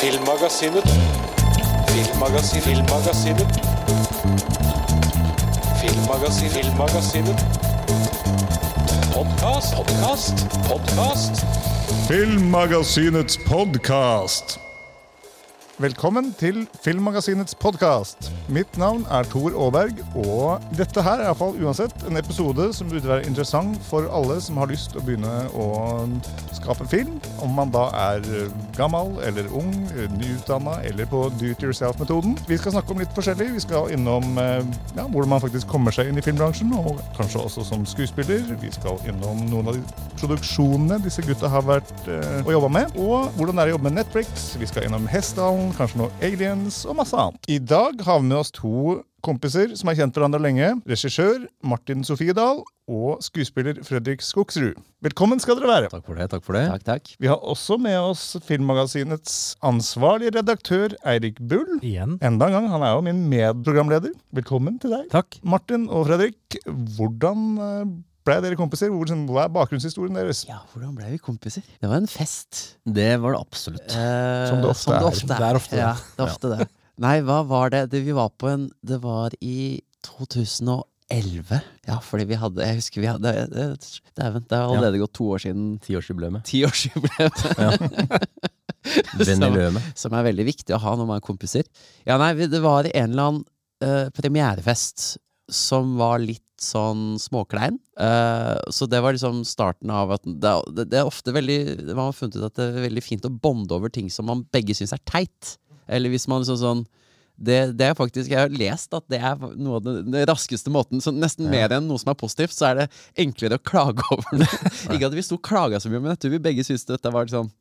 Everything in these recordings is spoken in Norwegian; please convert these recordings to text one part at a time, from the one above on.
Filmmagasinet. Filmmagasinet. Filmmagasinet. Filmmagasinet. Filmmagasinet. Podkast, podkast, podkast. Filmmagasinets podkast. Velkommen til Filmmagasinets podkast. Mitt navn er Tor Aaberg, og dette her er i hvert fall uansett en episode som burde være interessant for alle som har lyst til å begynne å skape film. Om man da er gammel eller ung, nyutdanna eller på do it yourself-metoden. Vi skal snakke om litt forskjellig. Vi skal innom eh, ja, hvordan man faktisk kommer seg inn i filmbransjen, og kanskje også som skuespiller. Vi skal innom noen av de produksjonene disse gutta har vært eh, og jobba med. Og hvordan det er å jobbe med Netflix. Vi skal innom Hessdalen, kanskje noe Aliens og masse annet. I dag har vi med oss to kompiser som har kjent hverandre lenge. Regissør Martin Sofiedal og skuespiller Fredrik Skogsrud. Velkommen skal dere være. Takk for det. takk for det. Takk, takk. Vi har også med oss Filmmagasinets ansvarlige redaktør Eirik Bull. Igjen. Enda en gang, Han er jo min medprogramleder. Velkommen til deg. Takk. Martin og Fredrik, hvordan ble dere kompiser? Hvor, liksom, hva er bakgrunnshistorien deres? Ja, hvordan ble vi kompiser? Det var en fest. Det var det absolutt. Eh, Som det ofte er. er. Det er ofte det. Ja, det er ofte det. Nei, hva var det? det? Vi var på en Det var i 2011. Ja, fordi vi hadde Jeg husker vi hadde det- det er allerede gått to år siden Tiårsjubileet. tiårsjubileet. Som- som er veldig viktig å ha når man er kompiser. Ja, nei, det var en eller annen uh, premierefest som var litt sånn småklein. Uh, så det var liksom starten av at det, det, det er ofte veldig Man har funnet ut at det er veldig fint å bonde over ting som man begge syns er teit. Eller hvis man liksom sånn det, det er faktisk, Jeg har lest at det er noe av den, den raskeste måten. Så Nesten mer enn noe som er positivt, så er det enklere å klage over det. Ikke at vi sto og klaga så mye, men jeg tror vi begge syntes dette var sånn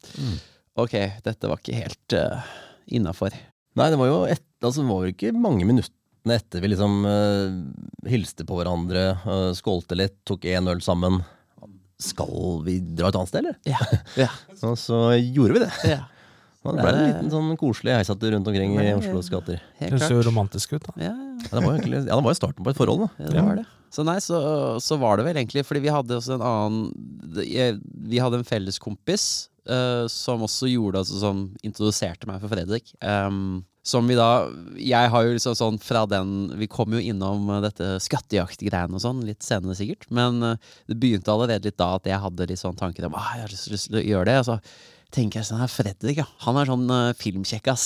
Ok, dette var ikke helt uh, innafor. Nei, det var jo et, altså, det var ikke mange minuttene etter vi liksom uh, hilste på hverandre, uh, skålte litt, tok én øl sammen. Skal vi dra et annet sted, eller? Ja. ja, Og så gjorde vi det. ja. Det ble en liten sånn koselig heisatte rundt omkring i Oslos gater. Det ser jo romantisk ut, da. Ja, Ja, det var jo egentlig, ja, det var jo starten på et forhold, da. ja, det var det. Så nei, så, så var det vel egentlig fordi vi hadde også en annen Vi hadde en felles kompis eh, som også gjorde altså, Som introduserte meg for Fredrik. Um, som vi da Jeg har jo liksom sånn fra den Vi kom jo innom eh, dette skattejaktgreiene og sånn litt senere, sikkert. Men eh, det begynte allerede litt da at jeg hadde litt sånn tanker om ah, jeg har lyst, til å gjøre det. Og så tenker jeg sånn her, Fredrik, ja. Han er sånn uh, filmkjekkas.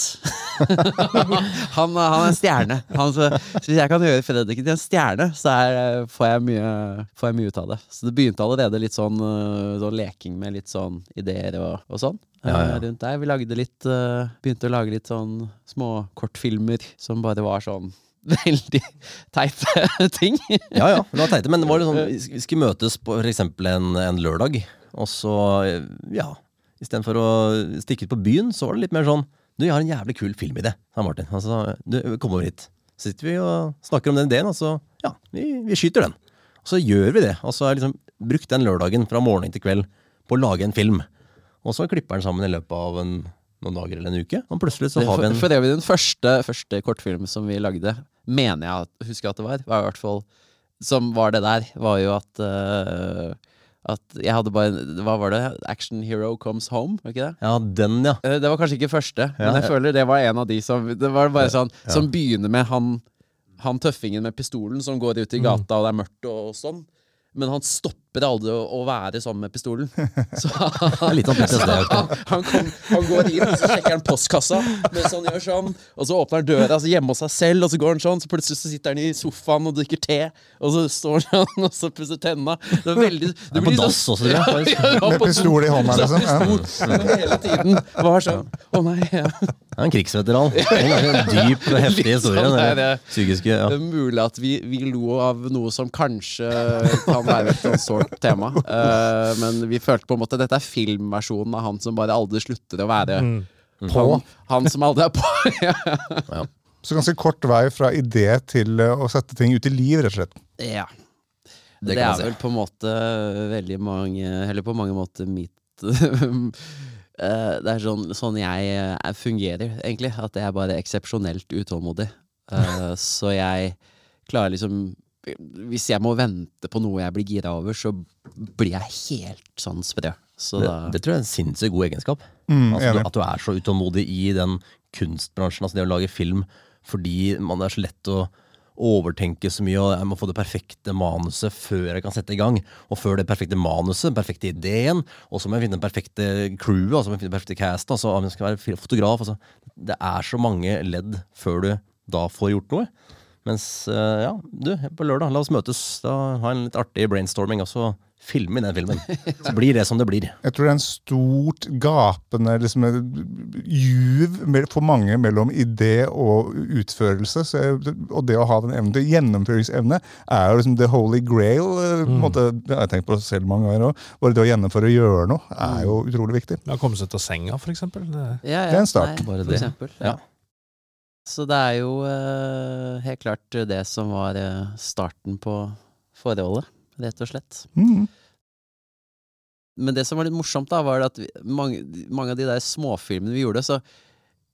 han, uh, han er en stjerne. Han, så, så hvis jeg kan gjøre Fredrik til en stjerne, så er, uh, får, jeg mye, får jeg mye ut av det. Så det begynte allerede litt sånn, sånn leking med litt sånn ideer og, og sånn. Ja, ja. Rundt der. Vi lagde litt uh, Begynte å lage litt sånn små kortfilmer som bare var sånn veldig teite ting. Ja, ja, det var teite, men det var liksom, vi skulle møtes på eksempel en, en lørdag, og så, ja, istedenfor å stikke ut på byen, så var det litt mer sånn, du, jeg har en jævlig kul filmidé, sa Martin. Altså, du, kom over hit. Så sitter vi og snakker om den ideen, og så, ja, vi, vi skyter den. Og så gjør vi det, og så har jeg liksom brukt den lørdagen fra morgen til kveld på å lage en film. Og så klipper den sammen i løpet av en, noen dager eller en uke, og plutselig så har vi for, en... for var den første, første kortfilmen som vi lagde, mener jeg husker at det var, var i hvert fall Som var det der, var jo at eh, At jeg hadde bare Hva var det? Action Hero Comes Home, var ikke det? Ja, den, ja. Eh, Det var kanskje ikke første, men Ja. jeg føler det var en av de som Det var bare sånn Som begynner med han, han tøffingen med pistolen som går ut i gata, og det er mørkt og sånn. Men han stopper aldri å, å være sånn med pistolen. Så han, litt sånn han, kom, han går inn, og så sjekker han postkassa mens han gjør sånn. Og så åpner han døra altså hjemme hos seg selv, og så går han sånn. Så plutselig så sitter han i sofaen og drikker te, og så står han sånn, og så pusser tenna. Det veldig Det er på dass også, tror jeg. Ja, ja, Med pistol i hånda, Satt liksom. Ja. hele tiden. Var sånn Å nei. Ja. Han er en krigsveteran. En dyp, heftig historie. sånn det, det, Psykiske, ja. Det er mulig at vi, vi lo av noe som kanskje kan være et sånt tema. Uh, men vi følte på en måte dette er filmversjonen av han som bare aldri slutter å være Mm. på. Han, han som aldri er på. ja. Så ganske kort vei fra idé til eh, å sette ting ut i liv, rett og slett. ja. Det Det, er si. vel på en måte veldig mange Eller på mange måter mitt eh, Det er sånn, sånn jeg fungerer, egentlig. At jeg er bare eksepsjonelt utålmodig. Eh, så jeg klarer liksom Hvis jeg må vente på noe jeg blir gira over, så blir jeg helt sånn sprø. Så Det, det tror jeg er en sinnssykt god egenskap. Mm, altså, at du er så utålmodig i den kunstbransjen, altså det å lage film, fordi man er så lett å overtenke så mye, og jeg må få det perfekte manuset før jeg kan sette i gang. Og før det perfekte manuset, den perfekte ideen, og så må jeg finne den perfekte crewet, og så må jeg finne den perfekte cast, og så om jeg skal være fotograf. Altså. Det er så mange ledd før du da får gjort noe. Mens, eh, ja, du, på lørdag, la oss møtes, da ha en litt artig brainstorming, og så filme i den filmen. Så blir det som det blir. Jeg tror det er en stort, gapende liksom, juv for mange mellom idé og utførelse. Så jeg, og det å ha den evnen til gjennomføringsevne er jo liksom the holy grail. Mm. måte, det har jeg tenkt på selv mange ganger òg. Bare det å gjennomføre og gjøre noe er jo utrolig viktig. Å Komme seg ut av senga, eksempel. Det, Ja, Det er en start. Nei, Bare det. for eksempel. Ja. Så det er jo eh, helt klart det som var eh, starten på forholdet, rett og slett. Mm. Men det som var litt morsomt, da, var at vi, mange, mange av de der småfilmene vi gjorde, så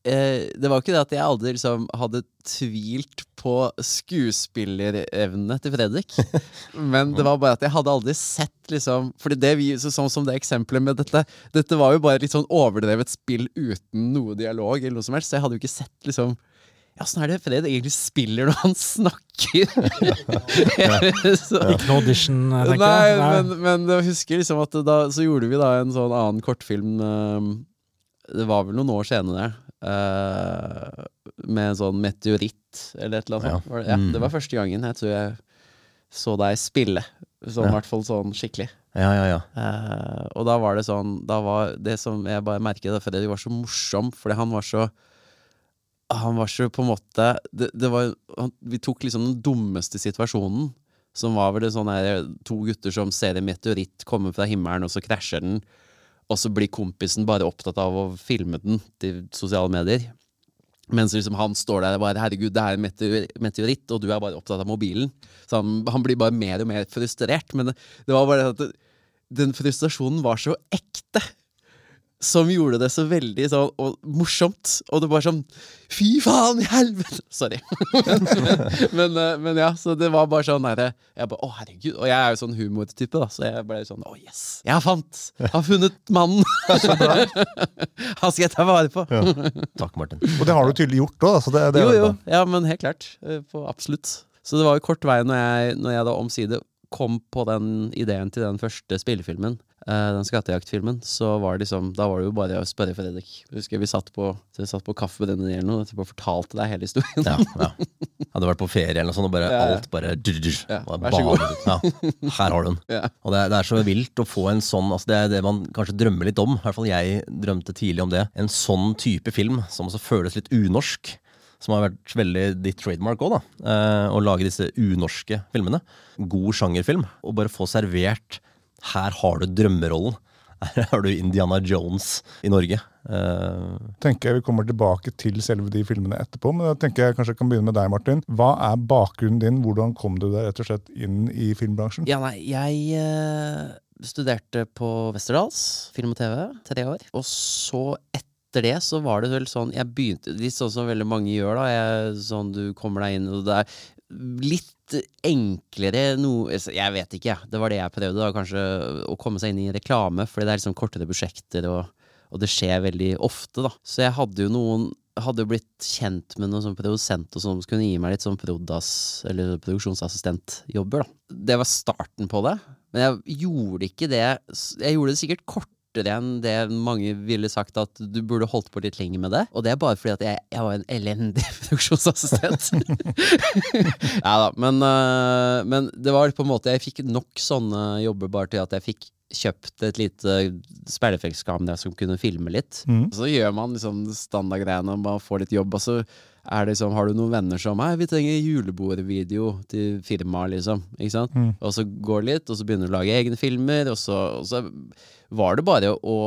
eh, Det var jo ikke det at jeg aldri liksom hadde tvilt på skuespillerevnene til Fredrik. Men det var bare at jeg hadde aldri sett liksom Fordi det vi, sånn som det eksempelet med dette Dette var jo bare litt sånn overdrevet spill uten noe dialog, eller noe som helst, så jeg hadde jo ikke sett liksom ja, sånn er det Fred egentlig spiller når han snakker? Ikke noe audition, tenker tenker Nei, jeg. men, men jeg husker liksom at da så gjorde vi da en sånn annen kortfilm eh, Det var vel noen år senere. eh, med en sånn meteoritt eller et eller annet Ja. Det, ja, Mm. det var første gangen jeg tror jeg så deg spille. Sånn, i hvert fall sånn skikkelig. Ja, ja, ja. Eh, og da var det sånn da var Det som jeg bare merket, Fredrik var så morsom, fordi han var så Han var så på en måte det, det var, han, Vi tok liksom den dummeste situasjonen, som var vel det sånn her to gutter som ser en meteoritt komme fra himmelen, og så krasjer den, og så blir kompisen bare opptatt av å filme den til sosiale medier. Mens liksom han står der og bare 'herregud, det er en meteoritt', og du er bare opptatt av mobilen. Så han, han blir bare mer og mer frustrert. Men det, det var bare at den frustrasjonen var så ekte. Som gjorde det så veldig sånn og morsomt. Og det var sånn Fy faen i helvete! Sorry. men, eh, men ja, så det var bare sånn der, Jeg bare Å, herregud. Og jeg er jo sånn humortype, da, så jeg ble sånn Å, yes! Jeg har fant! Har funnet mannen! Han skal jeg ta vare på. Takk, Martin. Og det har du tydelig gjort òg. Det, det er Jo, jo. Ja, men helt klart. Eh, På absolutt. Så det var jo kort vei når jeg, når jeg da omsider kom på den ideen til den første spillefilmen, den skattejaktfilmen, så var det liksom Da var det jo bare å spørre Fredrik. Jeg Husker vi satt på, vi satt på kaffe med denne gjelden og fortalte deg hele historien. Ja, ja. Hadde vært på ferie eller noe sånt, og bare Ja, alt bare Ja, vær så god. Ja, her har du den. Ja. Og det er, det er så vilt å få en sånn altså Det er det man kanskje drømmer litt om. I hvert fall jeg drømte tidlig om det. En sånn type film som også føles litt unorsk. Som har vært veldig ditt trademark òg, da. Eh, å lage disse unorske filmene. God sjangerfilm. Og bare få servert Her har du drømmerollen. Her har du Indiana Jones i Norge. Uh, tenker jeg Vi kommer tilbake til selve de filmene etterpå, men da tenker jeg kanskje jeg kan begynne med deg, Martin. Hva er bakgrunnen din? Hvordan kom du deg rett og slett inn i filmbransjen? Ja, nei, jeg Uh studerte på Westerdals, film og TV, tre år. Og så etter det så var det vel sånn Jeg begynte litt sånn som veldig mange gjør, da. Jeg, sånn du kommer deg inn, og det er litt enklere noe altså, Jeg vet ikke, jeg. Det var det jeg prøvde, da, kanskje. Å komme seg inn i reklame, fordi det er liksom kortere prosjekter, og, og det skjer veldig ofte, da. Så jeg hadde jo noen hadde jo blitt kjent med noen sånn produsent og sånn, som kunne gi meg litt sånn prodas, eller produksjonsassistentjobber. da. Det var starten på det. Men jeg gjorde ikke det Jeg gjorde det sikkert kortere enn det mange ville sagt at du burde holdt på litt lenger med det. Og det er bare fordi at jeg, jeg var en elendig produksjonsassistent. ja da, men, øh, men det var på en måte Jeg fikk nok sånne jobber bare til at jeg fikk kjøpt et lite speilreflekskamera som kunne filme litt. Mm. Så gjør man liksom standardgreiene, man får litt jobb, og så er det liksom, har du noen venner som Hei, vi trenger julebordvideo til firmaet, liksom. Ikke sant? Mm. Og så går det litt, og så begynner du å lage egne filmer, og så, og så var det bare å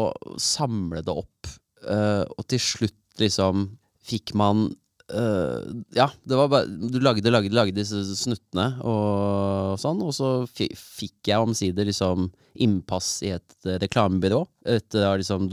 samle det opp. Uh, og til slutt, liksom, fikk man uh, Ja, det var bare Du lagde, lagde, lagde disse snuttene og sånn, og så fikk jeg omsider liksom innpass i et reklamebyrå. Etter liksom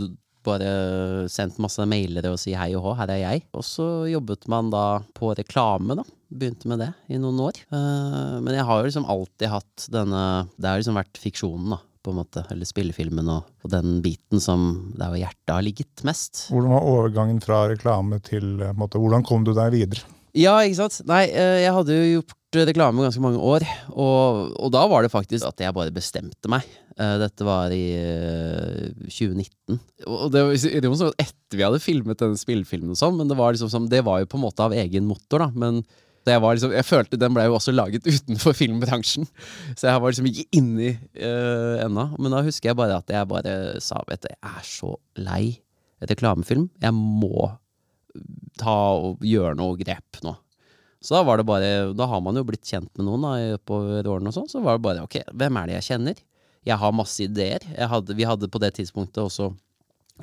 bare sendt masse mailer og si hei og hå, her er jeg. Og så jobbet man da på reklame, da. Begynte med det i noen år. Eh, men jeg har jo liksom alltid hatt denne Det har liksom vært fiksjonen, da. På en måte, eller spillefilmen og, og den biten som der hjertet har ligget mest. Hvordan var overgangen fra reklame til eh, måte, Hvordan kom du deg videre? Ja, ikke sant? Nei, eh, jeg hadde jo gjort reklame ganske mange år, og, og da var det faktisk at jeg bare bestemte meg. Eh, Dette var i eh, 2019. Og det var det var sånn etter vi hadde filmet denne spillefilmen og sånn, men det var liksom det var jo på en måte av egen motor, da. Men jeg, liksom, jeg følte den ble jo også laget utenfor filmbransjen. Så jeg var liksom ikke inni uh, ennå. Men da husker jeg bare at jeg bare sa vet du, jeg er så lei reklamefilm. Jeg må ta og gjøre noe grep nå. Så da var det bare Da har man jo blitt kjent med noen da, oppover årene og sånn. Så var det bare ok, hvem er det jeg kjenner? Jeg har masse ideer. Hadde, vi hadde på det tidspunktet også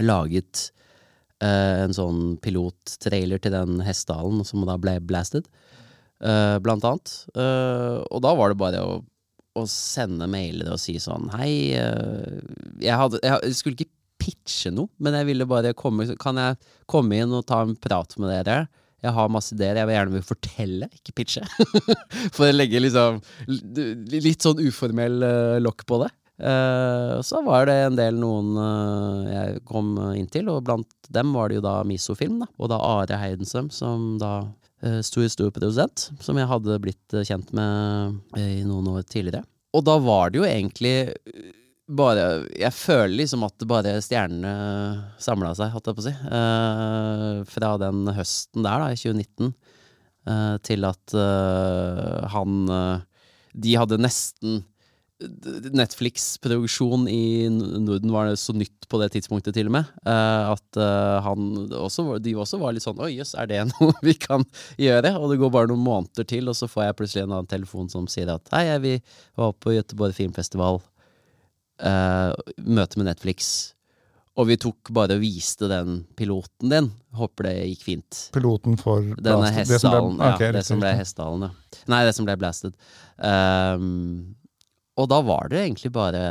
laget eh, en sånn pilottrailer til den hestehalen som da ble blasted, eh, blant annet. Eh, og da var det bare å, å sende mailer og si sånn Hei, eh, jeg, hadde, jeg skulle ikke pitche noe, men jeg ville bare komme Kan jeg komme inn og ta en prat med dere? Jeg har masse ideer jeg vil gjerne vil fortelle, ikke pitche. For å legge liksom litt sånn uformell uh, lokk på det. Eh, så var det en del noen eh, jeg kom inn til, og blant dem var det jo da Misofilm, da. Og da Are Heidensøm, som da stor, stor produsent, som jeg hadde blitt eh, kjent med eh, i noen år tidligere. Og da var det jo egentlig eh, bare Jeg føler liksom at bare stjernene samla seg, holdt jeg på å si. Eh, fra den høsten der, da, i 2019, eh, til at eh, han eh, De hadde nesten Netflix-produksjon i Norden var så nytt på det tidspunktet, til og med. eh, at eh, han også, de også var litt sånn Oi, jøss, er det noe vi kan gjøre? Og det går bare noen måneder til, og så får jeg plutselig en annen telefon som sier at hei, jeg var på Göteborg Filmfestival. Eh, møte med Netflix. Og vi tok bare og viste den piloten din. Håper det gikk fint. Piloten for Denne hestehalen det som ble- Hessdalen. ja, det som ble. Hessdalen, ja. Nei, det som ble blasted. Um, og da var det egentlig bare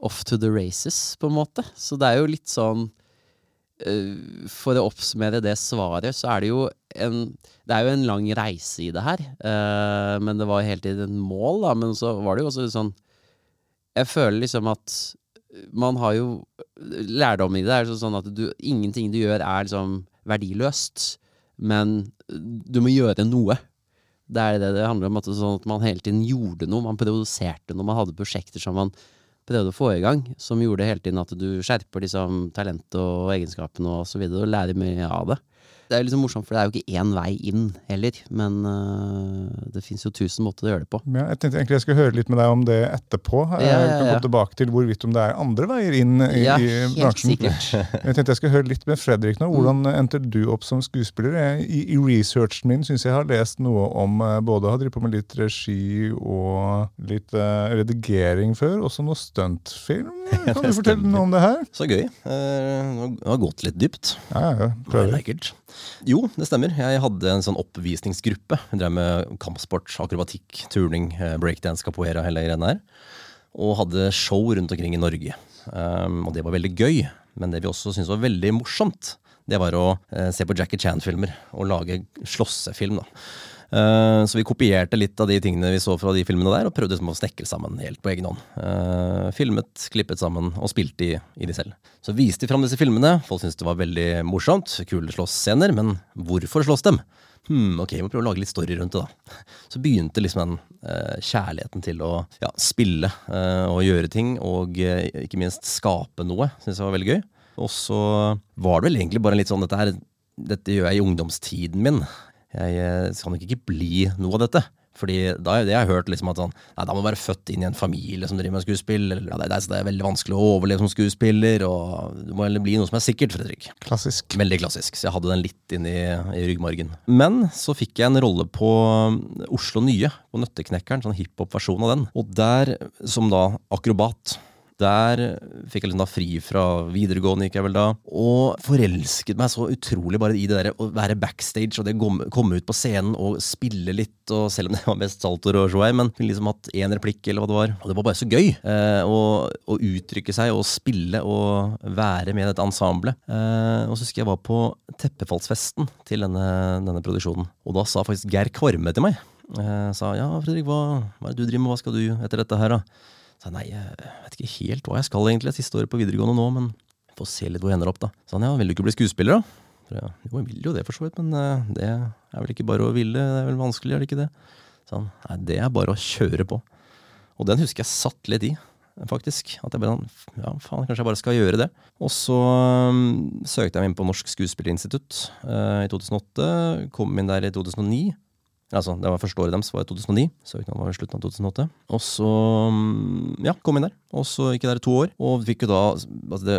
off to the races, på en måte. Så det er jo litt sånn uh, For å oppsummere det svaret, så er det jo en Det er jo en lang reise i det her. Uh, men det var hele tiden et mål, da. Men så var det jo også sånn Jeg føler liksom at man har jo Lærdom i det er sånn at du, ingenting du gjør er liksom verdiløst, men du må gjøre noe. Det er det det handler om. At, sånn at man hele tiden gjorde noe. Man produserte noe. Man hadde prosjekter som man prøvde å få i gang, som gjorde hele tiden at du skjerper liksom talentet og egenskapene og så videre, og lærer mye av det. Det er jo liksom morsomt, for det er jo ikke én vei inn heller, men uh, det fins jo tusen måter å gjøre det på. Ja, jeg tenkte egentlig jeg skulle høre litt med deg om det etterpå. Ja, Jeg ja, kan ja. komme tilbake til hvorvidt om det er andre veier inn i, Ja, i bransjen. sikkert. Jeg tenkte jeg skulle høre litt med Fredrik nå. Hvordan endte du opp som skuespiller? Jeg, I, I researchen min syns jeg har lest noe om eh, både har drevet på med litt regi og litt uh, redigering før, også noe stuntfilm. Kan du fortelle noe om det her? Så gøy. Uh, Det har gått litt dypt. Ja, ja, prøver. it. Jo, det stemmer. Jeg hadde en sånn oppvisningsgruppe. Jeg drev med kampsport, akrobatikk, turning, eh, breakdance, capoeira, hele greiene der. Og hadde show rundt omkring i Norge. Um, og det var veldig gøy. Men det vi også syntes var veldig morsomt, det var å eh, se på Jackie Chan-filmer og lage slåssefilm. da. Eh, så vi kopierte litt av de tingene vi så fra de filmene der, og prøvde liksom å snekre sammen helt på egen hånd. Eh, filmet, klippet sammen og spilte i, i de selv. Så viste vi fram disse filmene. Folk syntes det var veldig morsomt. Kule slåssscener. Men hvorfor slåss dem? Hmm, ok, vi må prøve å lage litt story rundt det, da. Så begynte liksom den eh, kjærligheten til å ja, spille eh, og gjøre ting, og eh, ikke minst skape noe. Syns jeg var veldig gøy. Og så var det vel egentlig bare litt sånn dette her Dette gjør jeg i ungdomstiden min. Jeg eh, skal nok ikke bli noe av dette. Fordi da, det har jeg hørt liksom at sånn Nei, da må du være født inn i en familie som driver med skuespill. Eller, ja, det, er, det er veldig vanskelig å overleve som skuespiller, og du må heller bli noe som er sikkert, Fredrik. Klassisk. Veldig klassisk, så jeg hadde den litt inni i ryggmargen. Men så fikk jeg en rolle på um, Oslo Nye, på Nøtteknekkeren, sånn hiphop-versjon av den. Og der, som da akrobat, der fikk jeg liksom da fri fra videregående, gikk jeg vel da, og forelsket meg så utrolig bare i det der å være backstage og det komme ut på scenen og spille litt, og selv om det var mest saltoer og show, men liksom hatt én replikk eller hva det var. Og det var bare så gøy eh, å, å uttrykke seg og spille og være med i dette ensemblet. Eh, og så husker jeg var på teppefallsfesten til denne, denne produksjonen, og da sa faktisk Geir Kvarme til meg. Eh, sa ja, Fredrik, hva, hva er det du driver med, hva skal du etter dette her, da? Så jeg, nei, jeg vet ikke helt hva jeg skal egentlig, siste året på videregående nå, men jeg får se litt hvor jeg ender opp, da. Så han, ja, vil du ikke bli skuespiller, da? Jeg, jo, jeg vil jo det for så vidt, men eh, det er vel ikke bare å ville, det er vel vanskelig, er det ikke det? Så han, nei, det er bare å kjøre på. Og den husker jeg satt litt i, faktisk. At jeg bare, ja, faen, kanskje jeg bare skal gjøre det. Og så um, søkte jeg meg inn på Norsk Skuespillerinstitutt uh, i 2008, kom inn der i 2009. Altså, det var første året deres, var i 2009. Søknaden var i slutten av 2008. Og så mm, ja, kom inn der. Og så gikk jeg der i to år. Og fikk jo da altså det,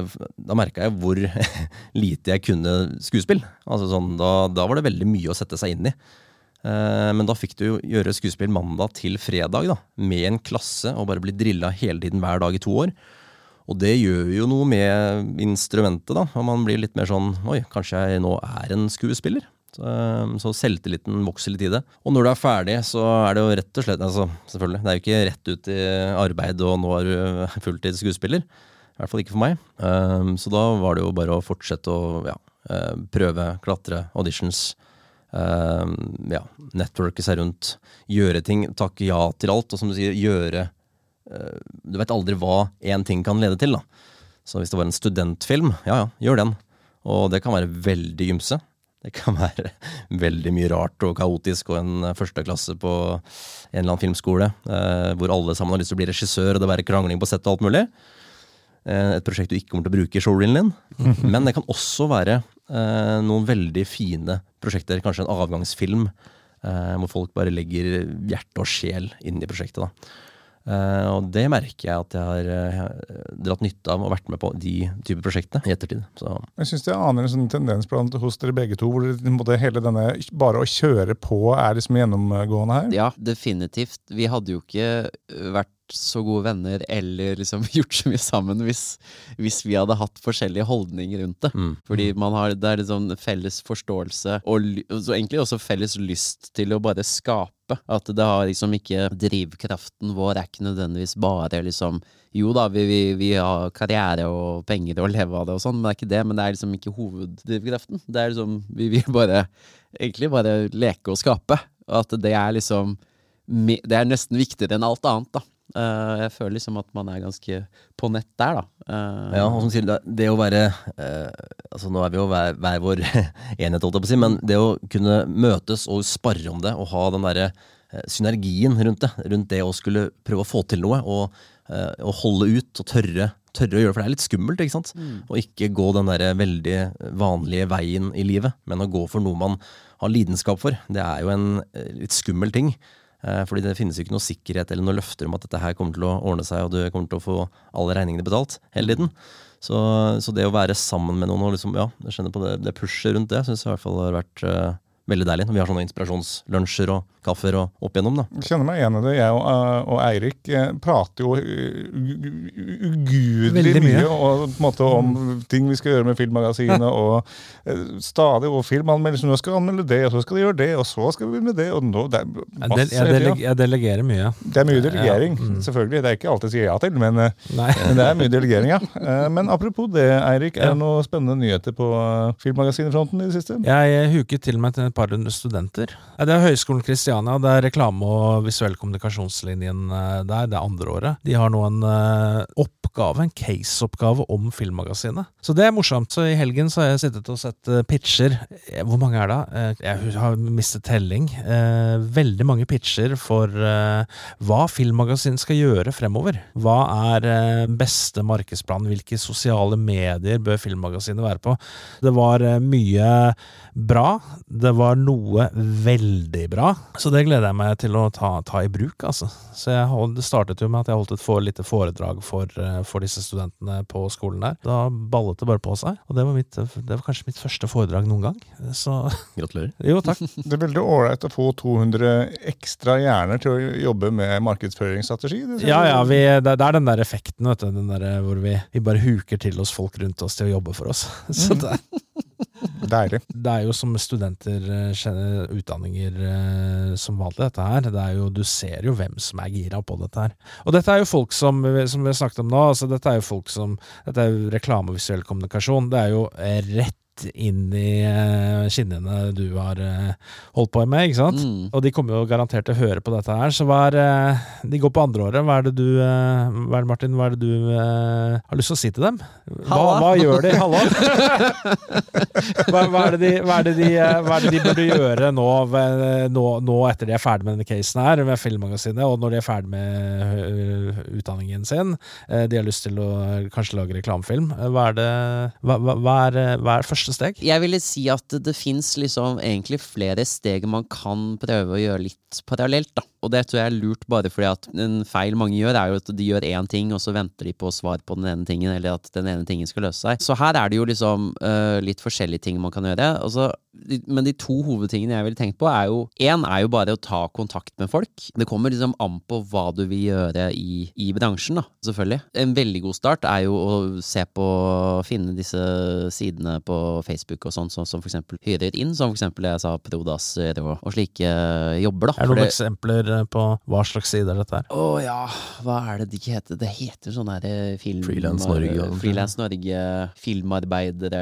Da merka jeg hvor lite jeg kunne skuespill. Altså sånn, da, da var det veldig mye å sette seg inn i. Eh, men da fikk du jo gjøre skuespill mandag til fredag, da. Med en klasse og bare bli drilla hele tiden hver dag i to år. Og det gjør jo noe med instrumentet, da. Og man blir litt mer sånn Oi, kanskje jeg nå er en skuespiller? Så, så selvtilliten vokser litt i det. Og når du er ferdig, så er det jo rett og slett altså, Selvfølgelig, det er jo ikke rett ut i arbeid, og nå er du fulltids skuespiller. I hvert fall ikke for meg. Um, så da var det jo bare å fortsette å ja, eh, prøve, klatre, auditions. Um, ja, networke seg rundt. Gjøre ting. Takke ja til alt. Og som du sier, gjøre uh, Du vet aldri hva én ting kan lede til, da. Så hvis det var en studentfilm, ja ja, gjør den. Og det kan være veldig ymse. Det kan være veldig mye rart og kaotisk og en førsteklasse på en eller annen filmskole eh, hvor alle sammen har lyst til å bli regissør og det være krangling på sett og alt mulig. Eh, et prosjekt du ikke kommer til å bruke i showreelen din. Men det kan også være eh, noen veldig fine prosjekter, kanskje en avgangsfilm, eh, hvor folk bare legger hjerte og sjel inn i prosjektet. da. Eh, og det merker jeg at jeg har uh, dratt nytte av og vært med på de type prosjektene i ettertid. Så Jeg syns jeg aner en sånn tendens blant hos dere begge to, hvor det, hele denne bare å kjøre på er liksom gjennomgående her. Ja, definitivt. Vi hadde jo ikke vært så gode venner eller liksom gjort så mye sammen hvis, hvis vi hadde hatt forskjellige holdninger rundt det. Mm. Fordi man har, det er liksom felles forståelse, og så egentlig også felles lyst til å bare skape. At det har liksom ikke Drivkraften vår er ikke nødvendigvis bare liksom Jo da, vi, vi, vi har karriere og penger og leve av det og sånn, men det er ikke det. Men det er liksom ikke hoveddrivkraften. Det er liksom Vi vil bare egentlig bare leke og skape. Og at det er liksom Det er nesten viktigere enn alt annet, da. Eh, jeg føler liksom at man er ganske på nett der, da. Uh, Ja, og som sier, det, å være uh, Altså Nå er vi jo hver, hver vår enhet, holdt jeg på å si, men det å kunne møtes og sparre om det, og ha den derre synergien rundt det, rundt det å skulle prøve å få til noe, og, og holde ut og tørre, tørre å gjøre det, for det er litt skummelt, ikke sant? Å ikke gå den derre veldig vanlige veien i livet, men å gå for noe man har lidenskap for. Det er jo en litt skummel ting. Eh, Fordi det finnes jo ikke noe sikkerhet eller noe løfter om at dette her kommer til å ordne seg, og du kommer til å få alle regningene betalt hele tiden. Så, så det å være sammen med noen og liksom, ja, jeg skjønner på det, det pushet rundt det, syns jeg i hvert fall har vært eh, veldig deilig. Når vi har sånne inspirasjonslunsjer og kaffer og opp igjennom, da. Jeg kjenner meg igjen i det. Jeg og, uh, og Eirik eh, prater jo u- ugudelig mye, mye. og, på en måte, om ting vi skal gjøre med Filmmagasinet. og stadig og filmanmeldelser. Nå skal vi anmelde det, og så skal vi gjøre det, og så skal vi med det. og nå, det er Jeg, masse del, jeg, deleg, jeg delegerer mye. Det er mye delegering, Ja, mm. selvfølgelig. Det er ikke alt jeg sier ja til, men, men det er mye delegering, ja. Men apropos det, Eirik. Er det noen spennende nyheter på Filmmagasinfronten i det siste? Jeg huket til meg til et par hundre studenter. Det er Høgskolen Kristiania, det er reklame- og visuell kommunikasjonslinjen eh, der. Det er andre året. De har nå en eh, oppgave, en case-oppgave om Filmmagasinet. Så det er morsomt. Så i helgen så har jeg sittet og sett eh, pitcher. Hvor mange er det? Jeg har mistet telling. Veldig mange pitcher for hva Filmmagasinet skal gjøre fremover. Hva er beste markedsplan? Hvilke sosiale medier bør Filmmagasinet være på? Det var mye bra. Det var noe veldig bra. Så det gleder jeg meg til å ta, ta i bruk, altså. Så jeg hold, det startet jo med at jeg holdt et for, lite foredrag for, eh, for disse studentene på skolen der. Da ballet det bare på seg, og det var, mitt, det var kanskje mitt første foredrag noen gang. Så Gratulerer. jo, takk. Det er veldig ålreit å få 200 ekstra hjerner til å jobbe med markedsføringsstrategi. det Ja, ja, vi, det, det er den der effekten, vet du. Den der hvor vi, vi bare huker til oss folk rundt oss til å jobbe for oss. Så det, Deilig. det er jo som studenter eh, kjenner utdanninger eh, som vanlig, dette her. Det er jo, du ser jo hvem som er gira på dette her. Og dette er jo folk som, som vi har snakket om nå, altså dette er jo folk som Dette er jo reklame og visuell kommunikasjon. Det er jo eh, rett inn i eh, skinnene du har eh, holdt på med, ikke sant? Mm. Og de kommer jo garantert til å høre på dette her, så hva er eh, De går på andreåret. Hva er det du Hva er det, Martin, hva er det du har lyst til å si til dem? Hva, hva gjør de? Hallo! hva, hva, er det de, hva, er det de, hva er det de burde gjøre nå, nå, nå etter de er ferdig med denne casen her, med Filmmagasinet, og når de er ferdig med utdanningen sin? De har lyst til å kanskje lage reklamefilm. Hva er det hva, hva, hva, er, hva er første steg? Jeg ville si at det, det fins liksom egentlig flere steg man kan prøve å gjøre litt parallelt, da. Og det tror jeg er lurt bare fordi at en feil mange gjør, er jo at de gjør én ting, og så venter de på svar på den ene tingen, eller at den ene tingen skal løse seg. Så her er det jo liksom uh, litt forskjellige ting man kan gjøre. Altså, men de to hovedtingene jeg ville tenkt på, er jo Én er jo bare å ta kontakt med folk. Det kommer liksom an på hva du vil gjøre i, i bransjen, da, selvfølgelig. En veldig god start er jo å se på Finne disse sidene på Facebook og sånn, sånn som for eksempel hyrer inn, som for eksempel jeg sa, Prodas og, og slike jobber, da. Er det noen eksempler på hva slags sider dette er? å ja, hva er det de heter? Det heter sånn her eh, film... Freelance Norge Frilans Norge, filmarbeidere,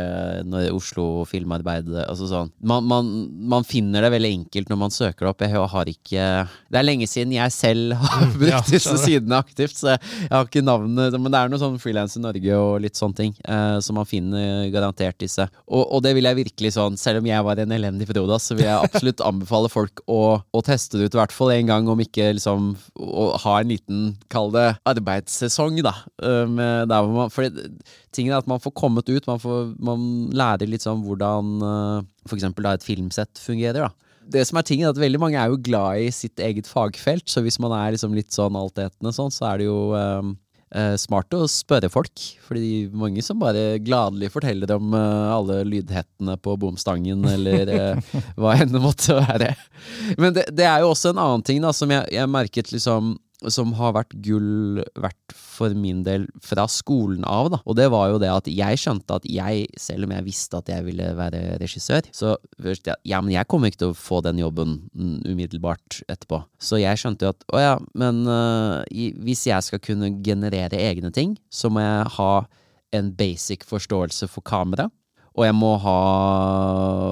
Oslo filmarbeidere, altså sånn. Man, man, man finner det veldig enkelt når man søker det opp. Jeg har ikke Det er lenge siden jeg selv har brukt Ja, disse sidene aktivt, så jeg har ikke navnet Men det er noe sånn Freelance Norge og litt sånne ting, eh, så man finner garantert disse. Og, og det vil jeg virkelig sånn, selv om jeg var en elendig Frodas, så vil jeg absolutt anbefale folk å, å teste det ut, i hvert fall en gang, om ikke liksom å ha en liten, kall det, arbeidssesong, da. eh, for tingen er at man får kommet ut, man, får, man lærer litt sånn hvordan f.eks. for eksempel et filmsett fungerer, da. Det som er tingen er at Veldig mange er jo glad i sitt eget fagfelt, så hvis man er liksom litt sånn altetende sånn, så er det jo eh, eh, smart å spørre folk. Fordi mange som bare gladelig forteller om eh, alle lydhettene på bomstangen, eller eh, hva enn det måtte være. Men det, det er jo også en annen ting da, som jeg, jeg merket liksom som har vært gull verdt for min del fra skolen av, da. Og det var jo det at jeg skjønte at jeg, selv om jeg visste at jeg ville være regissør, så først ja, men jeg kommer ikke til å få den jobben mm, umiddelbart etterpå. Så jeg skjønte jo at å ja, men uh, hvis jeg skal kunne generere egne ting, så må jeg ha en basic forståelse for kamera. Og jeg må ha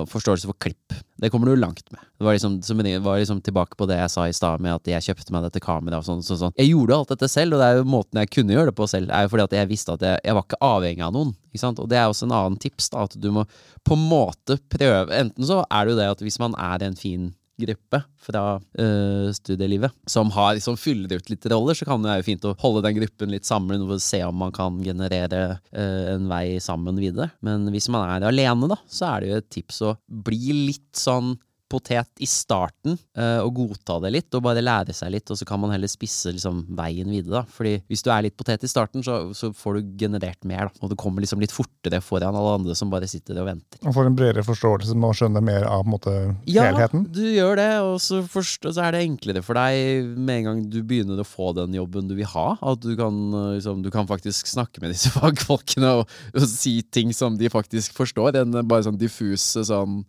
forståelse for klipp. Det kommer du langt med. Det var liksom, som det var liksom tilbake på det jeg sa i stad, med at jeg kjøpte meg dette kameraet og sånn. sånn, sånn. Jeg gjorde alt dette selv, og det er jo måten jeg kunne gjøre det på selv, er jo fordi at jeg visste at jeg, jeg var ikke avhengig av noen. Og det er også en annen tips, da, at du må på en måte prøve Enten så er det jo det at hvis man er en fin gruppe fra øh, studielivet som, har, liksom fyller ut litt roller, så kan det være fint å holde den gruppen litt sammen og se om man kan generere øh, en vei sammen videre. Men hvis man er alene, da, så er det jo et tips å bli litt sånn potet i starten, øh, og godta det litt, og bare lære seg litt, og så kan man heller spisse liksom, veien videre. da. Fordi hvis du er litt potet i starten, så, så får du generert mer, da. og du kommer liksom litt fortere foran alle andre som bare sitter og venter. Og får en bredere forståelse med å skjønne mer av måte, helheten. du gjør det, og så, forst, så er det enklere for deg med en gang du begynner å få den jobben du vil ha. At du kan, eh, liksom, du kan faktisk snakke med disse fagfolkene og, og si ting som de faktisk forstår, enn bare sånn diffuse sånn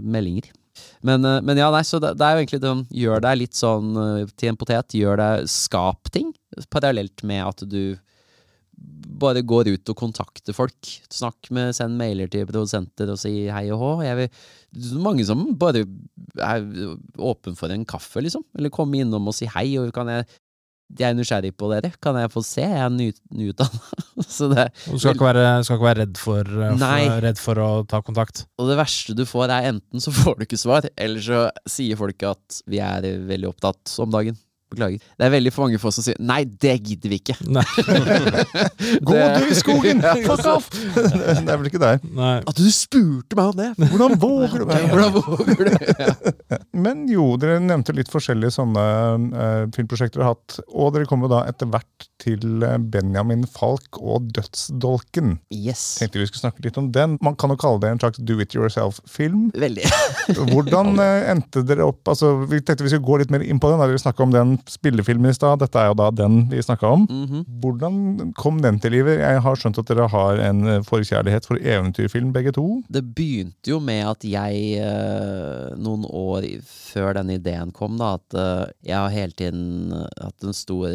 meldinger. Men, eh, men ja, nei, så det, det er jo egentlig det, Gjør deg litt sånn eh, til en potet. Gjør deg Skap ting. Parallelt med at du bare går ut og kontakter folk. Snakk med, Send mailer til produsenter og si hei og hå. Vil, mange som bare er åpen for en kaffe, liksom. Eller komme innom og si hei. Og kan jeg, jeg er nysgjerrig på dere. Kan jeg få se? Jeg er ny, nyutdanna. Så det Du skal ikke være, skal ikke være redd, for, eh, for, redd for å ta kontakt. Og det verste du får, er enten så får du ikke svar, eller så sier folk at vi er veldig opptatt om dagen. Beklager. Det er veldig for mange folk som sier nei, det gidder vi ikke. Nei. Gå du i skogen! Fuck off! Det er vel ikke der. Nei. At du spurte meg om det! Hvordan våger du? Hvordan våger du? Men jo, dere nevnte litt forskjellige sånne uh, filmprosjekter dere har hatt. Og dere kommer da etter hvert til eh, Benjamin Falk og Dødsdolken. Yes. Tenkte vi skulle snakke litt om den. Man kan jo kalle det en slags do it yourself-film. Veldig. Hvordan uh, endte dere opp altså, Vi tenkte vi skulle gå litt mer inn på den. da Dere snakka om den spillefilmen i stad. Dette er jo da den vi snakka om. Mhm. Hvordan kom den til livet? Jeg har skjønt at dere har en eh, forkjærlighet for eventyrfilm, begge to. Det begynte jo med at jeg, eh, noen år før den ideen kom, da, at eh, jeg har hele tiden hatt en stor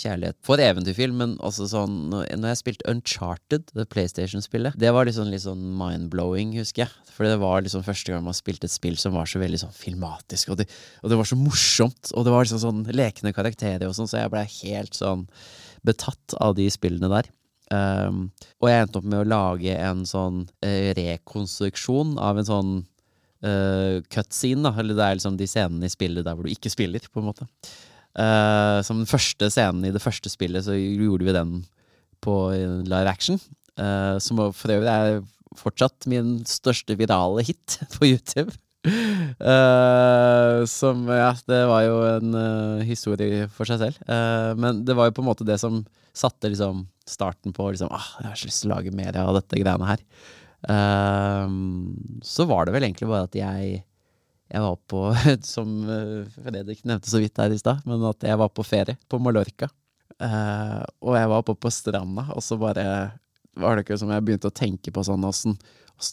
kjærlighet for eventyrfilm, men også sånn Når jeg spilte Uncharted, det PlayStation-spillet, det var liksom litt sånn mind-blowing, husker jeg. For det var liksom første gang man spilte et spill som var så veldig sånn filmatisk, og det, og det var så morsomt, og det var liksom sånn lekne karakterer og sånn, så jeg blei helt sånn betatt av de spillene der. Um, og jeg endte opp med å lage en sånn uh, rekonstruksjon av en sånn uh, cutscene, da. Eller det er liksom de scenene i spillet der hvor du ikke spiller, på en måte. Uh, som den første scenen i det første spillet, så gjorde vi den på live action. Uh, som for øvrig er fortsatt min største virale hit på YouTube. Eh, som Ja, det var jo en uh, historie for seg selv. Uh, men det var jo på en måte det som satte liksom starten på liksom ah, Jeg har så lyst til å lage mer av dette greiene her. Så var det vel egentlig bare at jeg jeg var på, som Fredrik nevnte så vidt her i stad, men at jeg var på ferie på Mallorca. Og jeg var oppe på stranda, og så bare var det ikke som jeg begynte å tenke på sånn Åssen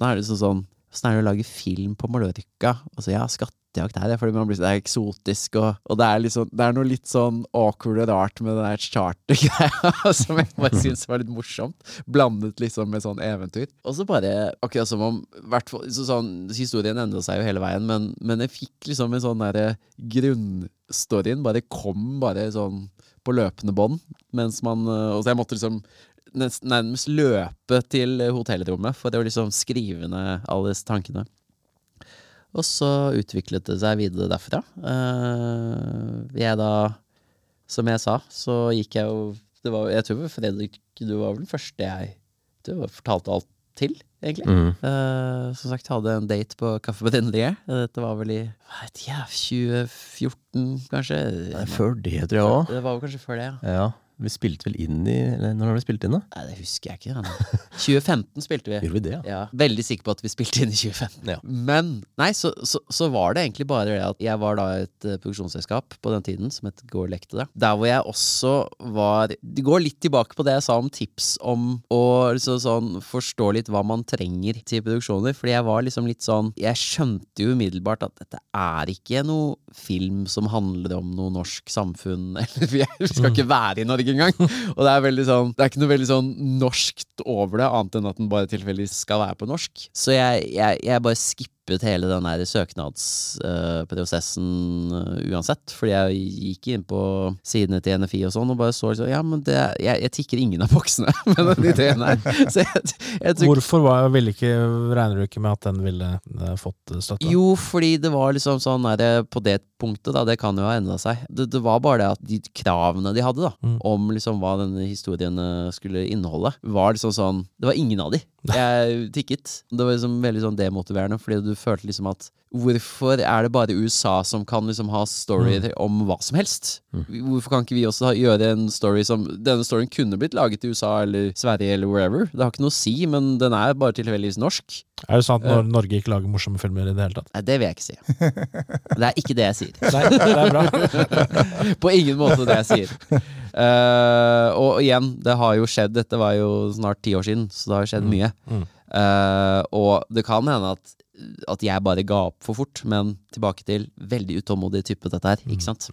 er det så sånn Åssen er det å lage film på Mallorca? Altså, ja, skattejakt her, fordi man blir, det er eksotisk, og, og det, er liksom, det er noe litt sånn awkward og rart med det der chartergreia som jeg bare syns var litt morsomt. Blandet liksom med sånn eventyr. Og så bare, akkurat som om så sånn, Historien endra seg jo hele veien, men, men jeg fikk liksom en sånn derre grunnstoryen bare kom bare sånn på løpende bånd. Mens man øh, Og så jeg måtte liksom nærmest løpe til hotellrommet for å liksom skrive ned alle disse tankene. Og så utviklet det seg videre derfra. Eh, jeg da, som jeg sa, så gikk jeg jo det var, Jeg tror Fredrik, du var vel den første jeg du fortalte alt til, egentlig. Mm. Uh, som sagt, hadde en date på Kaffe på Dinnelie. Dette var vel i vet jeg, 2014, kanskje? Nei, før det, tror jeg òg. Det var vel kanskje før det, ja. Ja. Vi spilte vel inn i Eller når har vi spilt inn, da? Nei, det husker jeg ikke. Ja. 2015 spilte vi. Gjorde vi det, ja? Ja, veldig sikker på at vi spilte inn i 2015. Ja. Men nei, så, så, så var det egentlig bare det at jeg var da et eh, produksjonsselskap på den tiden som het Går lekte. Der hvor jeg også var Det går litt tilbake på det jeg sa om tips om å liksom sånn forstå litt hva man trenger til produksjoner. Fordi jeg var liksom litt sånn Jeg skjønte jo umiddelbart at dette er ikke noe film som handler om noe norsk samfunn. Eller er- vi skal ikke være i Norge engang. Og det er veldig sånn Det er ikke noe veldig sånn norskt over det, annet enn at den bare tilfeldigvis skal være på norsk. Så jeg, jeg, jeg bare skippet hele den der søknadsprosessen uansett. Fordi jeg gikk inn på sidene til NFI og sånn og bare så liksom Ja, men det, jeg, jeg tikker ingen av boksene med den ideen her. Så jeg, jeg tror Hvorfor var, ville ikke, regner du ikke med at den ville uh, fått støtte? Jo, fordi det var liksom sånn der, På det punktet, da, det kan jo ha endra seg. Det, det var bare det at de kravene de hadde, da, Mm. om liksom hva denne historien eh, skulle inneholde, var liksom sånn Det var ingen av de. Jeg tikket. Det var liksom veldig sånn demotiverende, fordi du følte liksom at Hvorfor er det bare USA som kan liksom ha storyer om hva som helst? Hvorfor kan ikke vi også gjøre en story som Denne storyen kunne blitt laget i USA eller Sverige eller wherever. Det har ikke noe å si, men den er bare tilfeldigvis norsk. Er det sånn at når Norge ikke lager morsomme filmer i det hele tatt? Nei, det vil jeg ikke si. Det er ikke det jeg sier. Nei, det er bra. På ingen måte det jeg sier. Uh, og igjen, det har jo skjedd Dette var jo snart ti år siden, så det har jo skjedd mye. mm. Uh, og det kan hende at, at jeg bare ga opp for fort, men tilbake til veldig utålmodig type dette her. Ikke sant?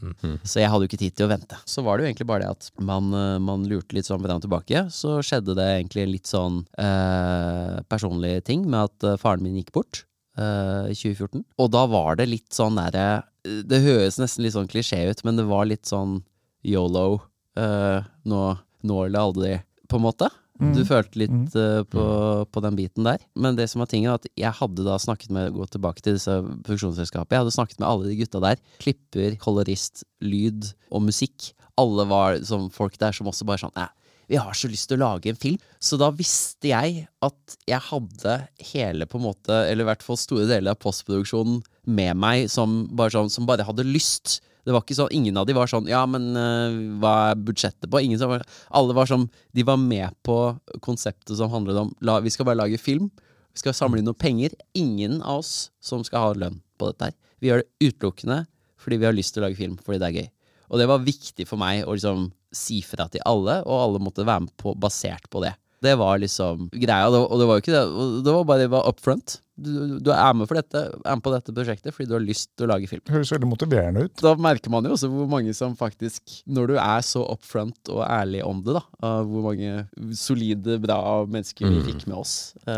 Så jeg hadde jo ikke tid til å vente. Så var det jo egentlig bare det at man, eh, man lurte litt sånn fram og tilbake. Så skjedde det egentlig litt sånn eh, personlige ting med at eh, faren min gikk bort eh, i 2014. Og da var det litt sånn derre Det høres nesten litt sånn klisjé ut, men det var litt sånn yolo. eh, nå, nå eller aldri, på en måte. Du følte litt uh, på, på den biten der. Men det som var tingen, at jeg hadde da snakket med Gå tilbake til disse produksjonsselskapene. Jeg hadde snakket med alle de gutta der. Klipper, kolorist, lyd og musikk. Alle var som folk der som også bare sånn Nei, vi har så lyst til å lage en film. Så da visste jeg at jeg hadde hele på en måte, eller i hvert fall store deler av postproduksjonen med meg som bare, sånn, som bare hadde lyst. Det var ikke sånn, Ingen av de var sånn Ja, men uh, hva er budsjettet på? Ingen var, alle var sånn De var med på konseptet som handlet om la, Vi skal bare lage film. Vi skal samle inn noen penger. Ingen av oss som skal ha lønn på dette her. Vi gjør det utelukkende fordi vi har lyst til å lage film fordi det er gøy. Og det var viktig for meg å liksom si fra til alle, og alle måtte være med på basert på det. Det var liksom greia, og det var jo ikke det. Det var bare det var up front. Du, du er med, for dette, er med på dette prosjektet fordi du har lyst til å lage film. Høres veldig motiverende ut. Da merker man jo også hvor mange som faktisk Når du er så up front og ærlig om det, da, hvor mange solide, bra mennesker vi fikk med oss. Eh,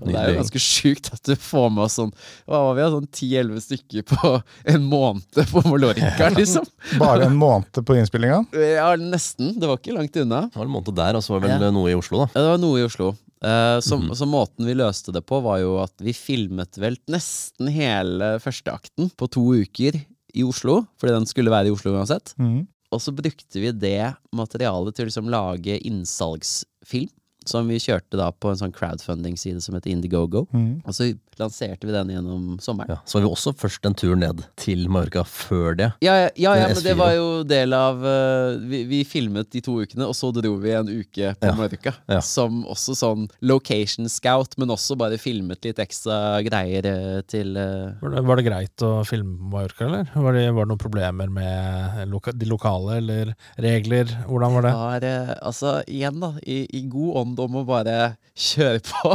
og det er jo ganske sjukt at du får med oss sånn Hva var vi, da? Sånn 10-11 stykker på en måned på Mallorca, liksom. Bare en måned på innspillinga. Ja, nesten. Det var ikke langt unna. Det var en måned der, og så var det vel Ja. noe i Oslo, da. Ja, det var noe i Oslo. Eh, så, så måten vi løste det på, var jo at vi filmet vel nesten hele førsteakten på to uker i Oslo, fordi den skulle være i Oslo uansett. Mhm. Og så brukte vi det materialet til å liksom lage innsalgsfilm. Som vi kjørte da på en sånn crowdfunding-side som heter Indiegogo. Mm. Og så lanserte vi den gjennom sommeren. Ja, så var vi også først en tur ned til Mallorca før det. Ja, ja, ja, ja men det var jo del av uh, vi, vi filmet de to ukene, og så dro vi en uke på Ja, Mallorca. ja. Som også sånn location scout, men også bare filmet litt ekstra greier uh, til uh, Var det, var det greit å filme på Mallorca, eller? Var det, var det noen problemer med loka, de lokale, eller regler? Hvordan var det? var, eh, Altså, igjen, da, i, i god ånd om å bare kjøre på.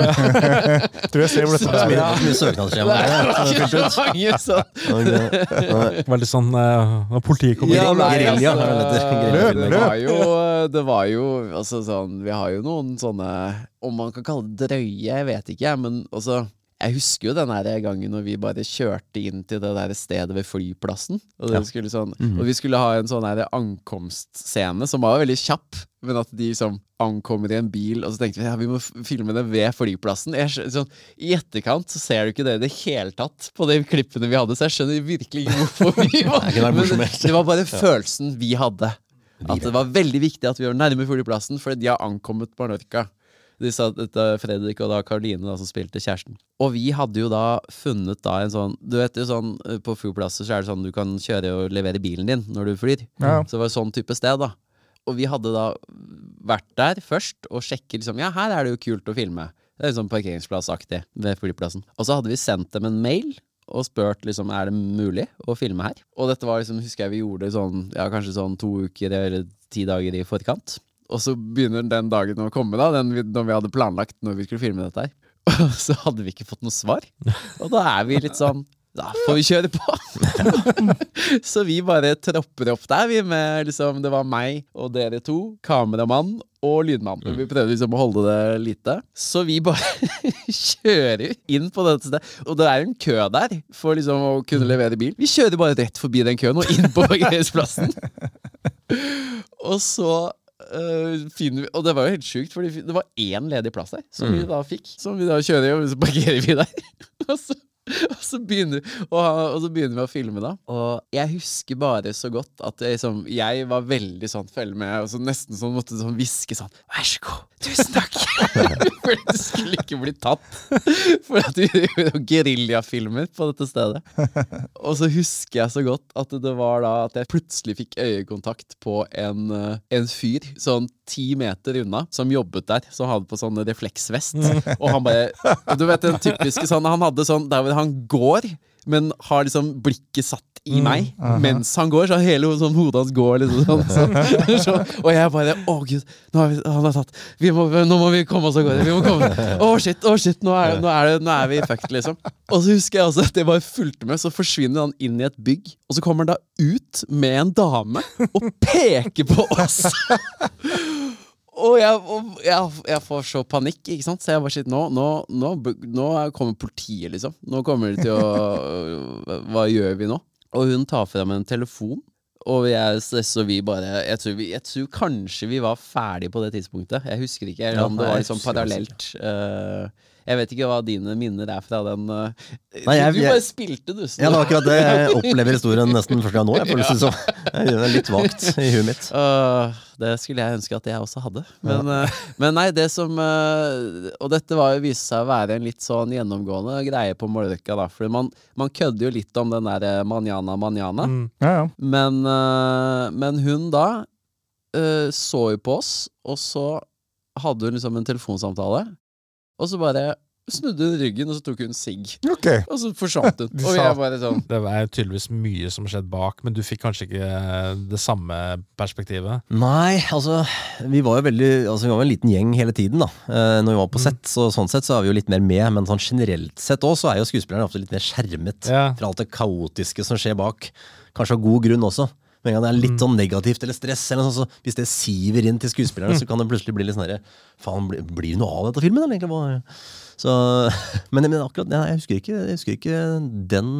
Tror jeg ser hvor dette bærer. mye søknadsskjema. Det så mange sånn Veldig sånn uh, Når politiet kommer Ja, Gerilja, altså, er det det? Løp, det var jo Det var jo altså sånn Vi har jo noen sånne Om man kan kalle det drøye, jeg vet ikke, men altså jeg husker jo den gangen når vi bare kjørte inn til det der stedet ved flyplassen. Og, det skulle sånn, og vi skulle ha en sånn ankomstscene som var veldig kjapp. Men at de liksom ankommer i en bil, og så tenkte vi ja, vi må filme det ved flyplassen. Jeg, sånn, I etterkant så ser du ikke det i det hele tatt på de klippene vi hadde, så jeg skjønner virkelig ikke hvorfor vi var Det Men det var bare følelsen vi hadde. At det var veldig viktig at vi var nærme flyplassen, fordi de har ankommet Mallorca. De sa dette Fredrik og da Karoline da, som spilte kjæresten. Og vi hadde jo da funnet da en sånn Du vet jo sånn eh, på flyplasser så er det sånn du kan kjøre og levere bilen din når du flyr. Ja. Så det var sånn type sted, da. Og vi hadde da vært der først og sjekket liksom Ja, her er det jo kult å filme. Det er sånn parkeringsplassaktig ved flyplassen. Og så hadde vi sendt dem en mail og spurt liksom er det mulig å filme her. Og dette var liksom, husker jeg vi gjorde sånn ja, kanskje sånn to uker eller ti dager i forkant. Og så begynner den dagen å komme, da, den vi, når vi hadde planlagt når vi skulle filme dette her. Og så hadde vi ikke fått noe svar. Og da er vi litt sånn Da får vi kjøre på! så vi bare tropper opp der, vi med liksom Det var meg og dere to, kameramann og lydmann. Mm. vi prøvde liksom å holde det lite. Så vi bare kjører inn på dette stedet. Og det er en kø der for liksom å kunne levere bil. Vi kjører bare rett forbi den køen og inn på parkeringsplassen. og så øh, finner vi Og det var jo helt sjukt, for det var én ledig plass der, som vi da fikk. Som vi da kjører, og så parkerer vi der. og så og så, begynner, og, og så begynner vi å filme, da. Og jeg husker bare så godt at jeg, liksom, jeg var veldig sånn følge med, og så nesten sånn måtte sånn hviske sånn Vær så god, tusen takk! For det skulle ikke bli tatt. For at vi gjorde geriljafilmer på dette stedet. Og så husker jeg så godt at det var da at jeg plutselig fikk øyekontakt på en, eh, en fyr sånn ti meter unna, som jobbet der, som hadde på sånn refleksvest. Og han bare Du vet den typiske sånn Han hadde sånn der hvor han går, men har liksom blikket satt i meg mens han går. Så hele sånn, hodet hans går liksom sånn. sånn, Så, Og jeg bare Å, gud, nå har vi, han er tatt. Vi må, nå må vi komme oss av gårde. Vi må komme. Å, shit, å, shit, nå er, nå, er det, nå er vi fucked, liksom. Og så husker jeg også at jeg bare fulgte med, så forsvinner han inn i et bygg. Og så kommer han da ut med en dame og peker på oss. Og jeg, og jeg, jeg får så panikk, ikke sant? Så jeg bare sier nå, nå, nå, nå er- kommer politiet, liksom. Nå kommer de til å Hva gjør vi nå? Og hun tar frem en telefon Og jeg, så vi bare jeg tror, vi, jeg tror kanskje vi var ferdig på det tidspunktet. Jeg husker ikke eller om det var liksom parallelt. Eh, jeg vet ikke hva dine minner er fra den eh, Nei, jeg- Du, bare spilte, du. Ja, det var akkurat det. Jeg opplever historien nesten første gang nå. Jeg føles det som. Det er litt vagt i huet mitt. Uh, det skulle jeg ønske at jeg også hadde. Men, eh, men nei, det som uh, Og dette var jo viste seg å være en litt sånn gjennomgående greie på Mallorca, da. For man, man kødder jo litt om den der manjana manjana. Mm. Ja, ja. Men, men hun da eh, så jo på oss, og så hadde hun liksom en telefonsamtale. Og så bare snudde hun ryggen, og så tok hun sigg. Okay. Og så forsvant hun. Og jeg bare sånn Det er tydeligvis mye som skjedde bak, men du fikk kanskje ikke det samme perspektivet. Nei, altså Vi var jo veldig Altså vi var jo en liten gjeng hele tiden da eh, Når vi var på sett, så sånn sett så er vi jo litt mer med Men sånn generelt sett også, så er jo skuespillerne ofte litt mer skjermet Ja. Fra alt det kaotiske som skjer bak Kanskje av god grunn også Men det er litt sånn negativt eller stress eller noe sånt, så Hvis det siver inn til skuespillerne Så kan det plutselig bli litt sånn der, Faen, blir, det noe av dette filmen eller egentlig? Så, men, men akkurat, nei, jeg husker ikke Jeg husker ikke den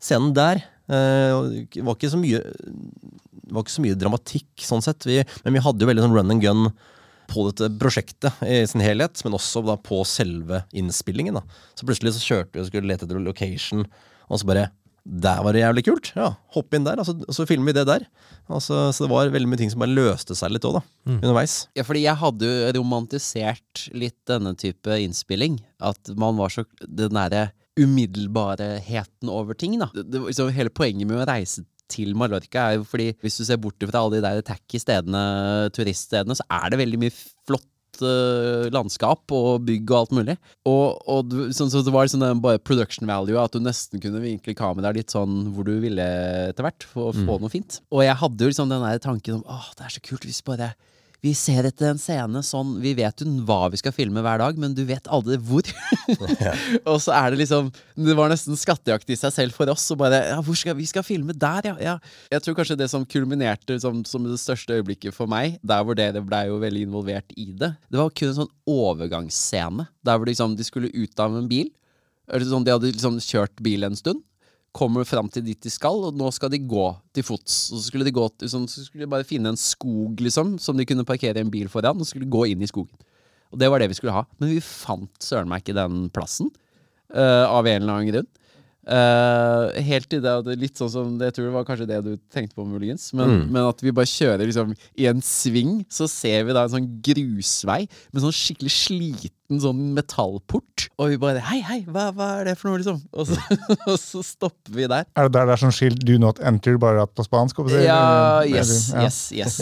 scenen der Eh, Det var ikke så mye var ikke så mye dramatikk sånn sett, vi, men vi hadde jo veldig sånn run and gun på dette prosjektet i sin helhet, men også da på selve innspillingen. da. Så plutselig så kjørte vi og skulle lete etter location, og så bare Der var det jævlig kult! Ja, hopp inn der, og så, og så filmer vi det der. Altså, så det var veldig mye ting som bare løste seg litt òg, da. Underveis. Ja, fordi jeg hadde jo romantisert litt denne type innspilling. At man var så Den derre umiddelbarheten over ting, da. Det, det, liksom, hele poenget med å reise til Mallorca er jo fordi hvis du ser bort fra alle de der tacky stedene, turiststedene, så er det veldig mye flott eh, landskap og bygg og alt mulig. Og, og du, sånn, så det var liksom den bare production value, at du nesten kunne vinkle kameraet litt sånn hvor du ville etter hvert, for å få noe fint. Og jeg hadde jo liksom den der tanken om åh, det er så kult hvis bare vi ser etter en scene sånn Vi vet jo hva vi skal filme hver dag, men du vet aldri hvor. og så er det liksom Det var nesten skattejakt i seg selv for oss. Og bare Ja, hvor skal vi skal filme der, ja. ja. Jeg tror kanskje det som kulminerte som, som det største øyeblikket for meg, der hvor dere blei jo veldig involvert i det, det var kun en sånn overgangsscene. Der hvor liksom de skulle ut av en bil. Eller sånn, De hadde liksom kjørt bil en stund kommer fram til dit de skal, og nå skal de gå til fots. Og så skulle de, gå til, sånn, så skulle de bare finne en skog, liksom, som de kunne parkere en bil foran, og skulle gå inn i skogen. Og det var det vi skulle ha. Men vi fant søren meg ikke den plassen, uh, av en eller annen grunn. Eh, helt til det, det litt sånn som Jeg tror det var kanskje det du tenkte på, muligens. Men, men at vi bare kjører liksom i en sving, så ser vi da en sånn grusvei med sånn skikkelig sliten sånn metallport. Og vi bare Hei, hei, hva, hva er det for noe, liksom? Og så, og så stopper vi der. Er det der det er sånn skilt 'do not enter', bare at på spansk? Ja, eller- yes, eller- ja. yes, yes.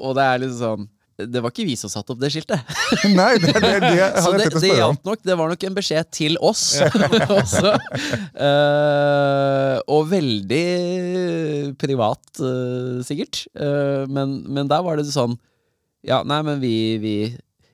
Og det er liksom sånn Det var ikke vi som satte opp det skiltet. Nei, det, det, det, Så det, det hjalp nok. Det var nok en beskjed til oss også. Uh, og veldig privat, uh, sikkert. Uh, men, men der var det sånn Ja, nei, men vi, vi,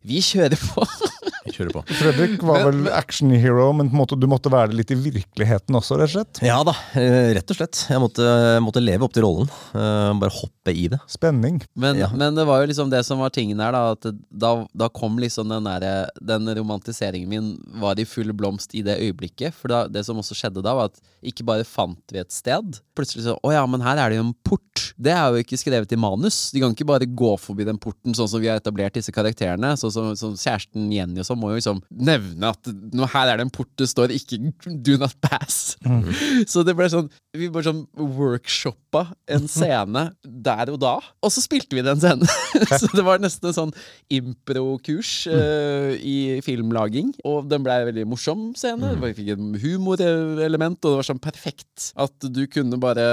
vi kjører på. Kjører på. Fredrik var vel action hero, men på en måte, du måtte være det litt i virkeligheten også, rett og slett? Ja da, eh, rett og slett. Jeg måtte, måtte leve opp til rollen. Eh, Bare hoppe i det. Spenning. Men, Ja. men det var jo liksom det som var tingen her, da. At da, da kom liksom den der, Den romantiseringen min var i full blomst i det øyeblikket. For da, det som også skjedde da, var at ikke bare fant vi et sted. Plutselig så Å ja, men her er det jo en port. Det er jo ikke skrevet i manus. De kan ikke bare gå forbi den porten sånn som vi har etablert disse karakterene. Sånn som, som kjæresten Jenny og sånn må jo liksom nevne at nå, her er det en port det står ikke 'do not pass'. Så det ble sånn Vi bare sånn workshoppa en scene der og da, og så spilte vi den scenen. så det var nesten en sånn impro-kurs uh, i filmlaging. Og den ble en veldig morsom scene. Vi fikk et humorelement, og det var sånn perfekt at du kunne bare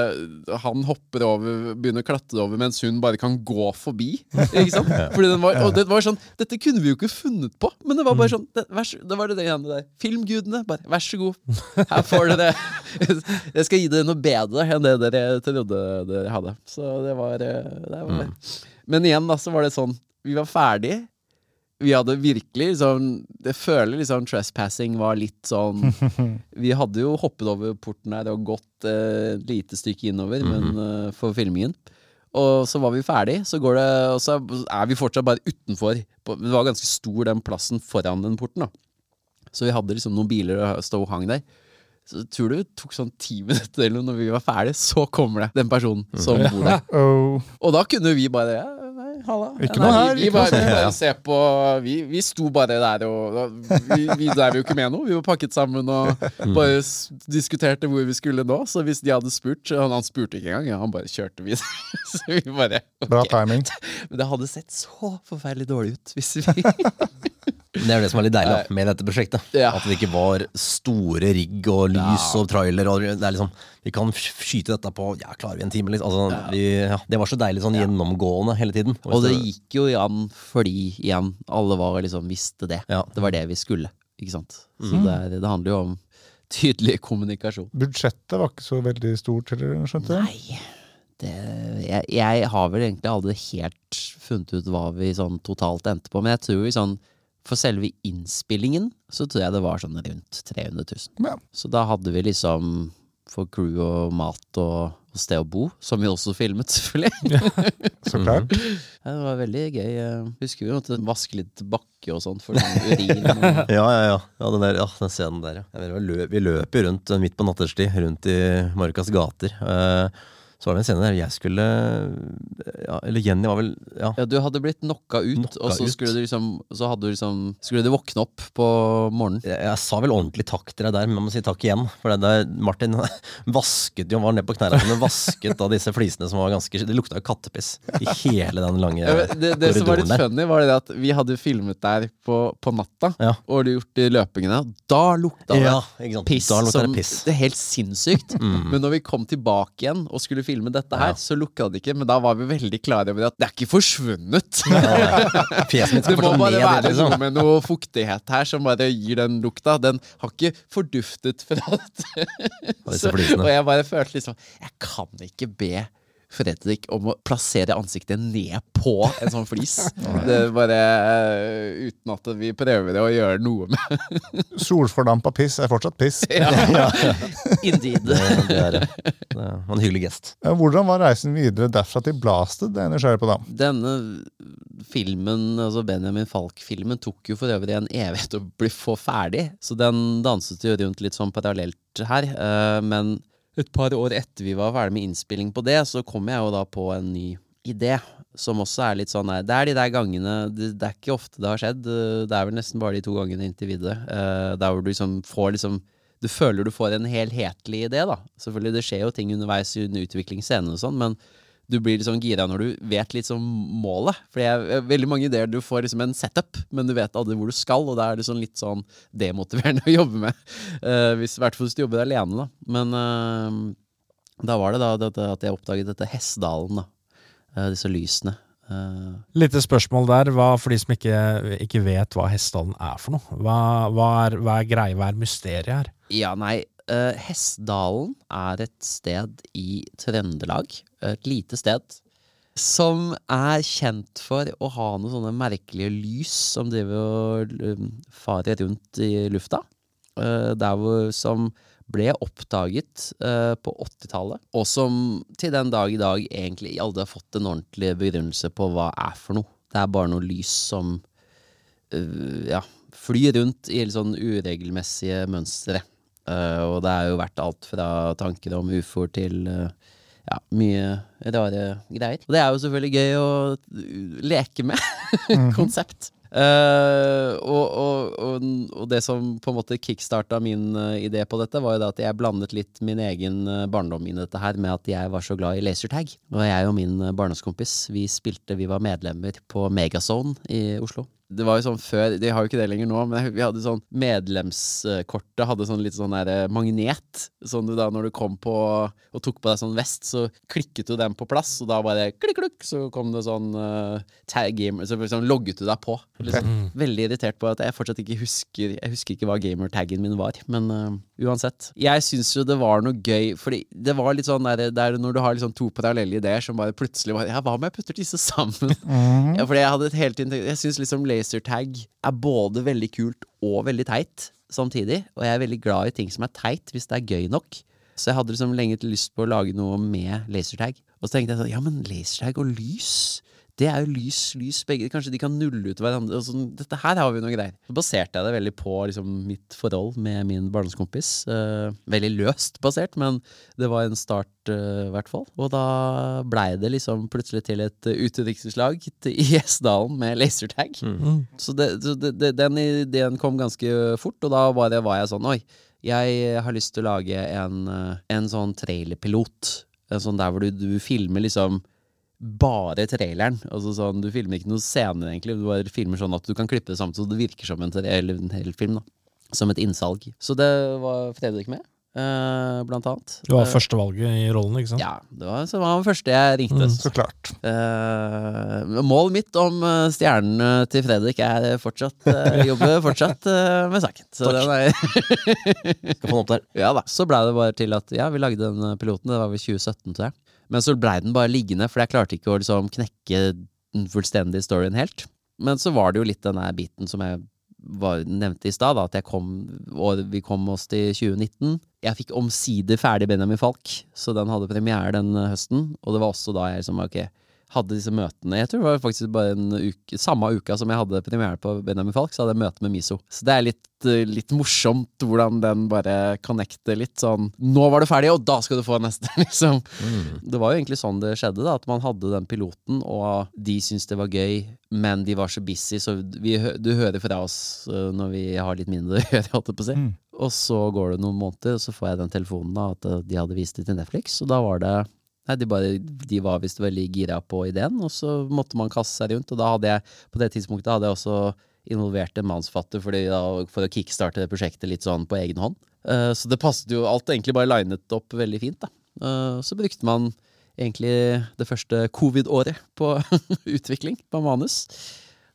Han hopper over, begynner å klatre over, mens hun bare kan gå forbi. Ikke sant? Fordi den var, og det var sånn Dette kunne vi jo ikke funnet på, men det var bare sånn det, vær, det var det det ene der. Filmgudene, bare vær så god. Her får dere Jeg skal gi dere noe bedre enn det dere trodde dere hadde. Så det var, eh, det var Men igjen, da, så var det sånn Vi var ferdig. Vi hadde virkelig liksom Jeg føler liksom trespassing var litt sånn Vi hadde jo hoppet over porten her og gått eh, lite stykke innover men, eh, for filmingen. Og så var vi ferdig, så går det Og så er vi fortsatt bare utenfor. Det var ganske stor den plassen foran den porten, da. Så vi hadde liksom noen biler og stå og hang der. Så tror du det tok sånn ti minutter eller når vi var ferdige, så kommer det den personen som bor der. Oh. Og da kunne vi bare ja, halla. Ikke noe her, Vi, vi bare, vi bare se på vi, vi sto bare der og Vi, vi drev jo ikke med noe. Vi var pakket sammen og bare diskuterte hvor vi skulle nå. Så hvis de hadde spurt Han, han spurte ikke engang, ja, han bare kjørte videre. Så vi bare Bra timing. Men det hadde sett så forferdelig dårlig ut hvis vi Det er jo det som er litt deilig da, med dette prosjektet. Ja. At det ikke var store rigg og lys og trailer. Og det er liksom, vi kan skyte dette på Ja, klarer vi en time? Liksom. Altså, vi, ja, det var så deilig sånn gjennomgående hele tiden. Og det gikk jo igjen fordi, igjen, alle var liksom visste det. Ja. Det var det vi skulle. Ikke sant? Så det, er, det handler jo om tydelig kommunikasjon. Budsjettet var ikke så veldig stort, heller, skjønte jeg. Nei. Det, jeg, jeg har vel egentlig aldri helt funnet ut hva vi sånn totalt endte på, men jeg tror vi sånn for selve innspillingen så tror jeg det var sånn rundt 300 000. Ja. Så da hadde vi liksom for crew og mat og, og sted å bo, som vi også filmet, selvfølgelig. Så klart. Ja, det var veldig gøy. Jeg husker vi måtte vaske litt bakke og sånn for den urin. Og, Ja, ja, ja. ja, den, der, ja den scenen der, ja. ja vi, løp, vi løp jo rundt midt på natterstid, rundt i Markas gater. Eh, så var det en scene der jeg skulle ja, Eller Jenny var vel Ja. ja, du hadde blitt knocka ut, Knocka og så ut. skulle du liksom Så du liksom Skulle du våkne opp på morgenen. Jeg, jeg sa vel ordentlig takk til deg der, men jeg må si takk igjen. For det der, Martin vasket jo, var nede på knærne sine, vasket av disse flisene som var ganske Det lukta jo kattepiss i hele den lange Ja, det, det, det som var litt funny, var det at vi hadde filmet der på, på natta, Ja. og du gjort de løpingene. Da lukta det Ja, piss Da lukta det som piss. Det er helt sinnssykt. Men når vi kom tilbake igjen og skulle filme dette her, Ja. så lukka det ikke. Men da var vi veldig klare over at det er ikke forsvunnet. Fjeset mitt Det skal må fortsatt bare ned dit, være liksom. noe med noe fuktighet her som bare gir den lukta. Den har ikke forduftet fra dette. så, og jeg bare følte liksom Jeg kan ikke be Fredrik om å plassere ansiktet ned på en sånn flis. Det er bare eh, Uten at vi prøver å gjøre noe med Solfordampa piss er fortsatt piss. Ja, Indeed. Det, det er det. Det var en hyggelig gest. Hvordan var reisen videre derfra til Blasted? Det er jeg nysgjerrig på, da. Denne filmen, altså Benjamin Falk-filmen, tok jo for øvrig en evighet å bli få ferdig. Så den danset jo rundt litt sånn parallelt her. eh, Men et par år etter vi var ferdig med innspilling på det, så kom jeg jo da på en ny idé. Som også er litt sånn Det er de der gangene det, det er ikke ofte det har skjedd. Det er vel nesten bare de to gangene inntil videre. Uh, Der hvor du liksom får liksom Du føler du får en helhetlig idé, da. Selvfølgelig, det skjer jo ting underveis i under utviklingsscenen og sånn, men du blir sånn gira når du vet sånn målet. For det er veldig mange ideer du får liksom en setup, men du vet aldri hvor du skal, og da er det sånn litt sånn demotiverende å jobbe med. Uh, hvis, I hvert fall hvis du jobber alene, da. Men uh, da var det da dette, at jeg oppdaget dette Hessdalen, da. Eh, disse lysene. Uh, Lite spørsmål der, hva, for de som ikke, ikke vet hva Hessdalen er for noe. Hva, hva, er, hva er greia, hva er mysteriet her? Ja, nei. Uh, Hessdalen er et sted i Trøndelag. Et lite sted. Som er kjent for å ha noen sånne merkelige lys som driver og um, farer rundt i lufta. Eh, der hvor Som ble oppdaget eh, på 80-tallet, og som til den dag i dag egentlig aldri har fått en ordentlig begrunnelse på hva er for noe. Det er bare noe lys som øh, ja, flyr rundt i sånn uregelmessige mønstre. Eh, og det har jo vært alt fra tanker om ufoer til ja, mye rare greier. Og det er jo selvfølgelig gøy å leke med. Konsept. Uh, og, og, og, og det som på en måte kickstarta min uh, idé på dette, var jo da at jeg blandet litt min egen uh, barndom i dette her med at jeg var så glad i lasertag. Og jeg og min barndomskompis, vi spilte, vi var medlemmer på Megazone i Oslo. Det var jo sånn før, De har jo ikke det lenger nå, men vi hadde sånn medlemskortet hadde sånn litt sånn der eh, magnet. Sånn du da når du kom på og tok på deg sånn vest, så klikket du den på plass, og da bare klikk, klikk, så kom det sånn uh, tag gamer, så liksom logget du deg på. Liksom. Veldig irritert på at jeg fortsatt ikke husker Jeg husker ikke hva gamertaggen min var, men uh, uansett. Jeg syns jo det var noe gøy, fordi det var litt sånn der, der når du har liksom to parallelle ideer som bare plutselig var Ja, hva om jeg putter disse sammen? Ja, fordi jeg hadde et helt Jeg syns liksom lasertag er både veldig kult og veldig teit samtidig. Og jeg er veldig glad i ting som er teit, hvis det er gøy nok. Så jeg hadde liksom lenge lyst på å lage noe med lasertag. Og så tenkte jeg sånn Ja, men lasertag og lys, det er jo lys, lys begge. Kanskje de kan nulle ut hverandre. Sånn, dette her har vi noe greier. Så baserte jeg det veldig på liksom, mitt forhold med min barndomskompis. Eh, veldig løst basert, men det var en start, eh, i hvert fall. Og da blei det liksom plutselig til et uh, utdrikningslag i Gjesdalen med lasertag. Så, det, så det, det, den ideen kom ganske fort, og da var, det, var jeg sånn Oi, jeg har lyst til å lage en, eh, en sånn trailerpilot. En sånn der hvor du, du filmer liksom bare traileren. Altså sånn, du filmer ikke noen scener, egentlig. Du bare filmer sånn at du kan klippe det sammen så det virker som en, en hel film. da Som et innsalg. Så det var Fredrik med, Uh, blant annet. Det var Eh, førstevalget i rollen, ikke sant? Ja, det var, så var han første jeg ringte. Så klart. Uh, målet mitt om stjernen stjernene til Fredrik er fortsatt uh, jobbe fortsatt uh, med saken. Så den er Skal få den opp der. Ja da. Så blei det bare til at ja, vi lagde den piloten. Det var vel 2017, tror jeg. Men så blei den bare liggende, for jeg klarte ikke å liksom knekke den fullstendige storyen helt. Men så var det jo litt den der biten som jeg var, nevnte i stad, at jeg kom, og vi kom oss til 2019. Jeg fikk omsider ferdig Benjamin Falk, så den hadde premiere den høsten. Og det var også da jeg liksom, ok, hadde disse møtene. Jeg tror det var faktisk bare en uke, samme uka som jeg hadde premiere på Benjamin Falk, så hadde jeg møte med Miso. Så det er litt, eh, litt morsomt hvordan den bare connecter litt sånn Nå var du ferdig, og da skal du få neste, liksom. Det var jo egentlig sånn det skjedde, da. At man hadde den piloten, og de syntes det var gøy, men de var så busy, så vi, du hører fra oss eh, når vi har litt mindre å gjøre, holdt jeg på å si. Og så går det noen måneder, og så får jeg den telefonen da, at eh, de hadde vist det til Netflix, og da var det Nei, de, bare, de var visst veldig gira på ideen, og så måtte man kaste seg rundt. Og da hadde jeg, på det tidspunktet hadde jeg også involvert en mannsfatter fordi da, for å kickstarte det prosjektet litt sånn på egen hånd. Uh, så det passet jo alt egentlig bare linet opp veldig fint, da. Uh, så brukte man egentlig det første covid-året på utvikling på manus.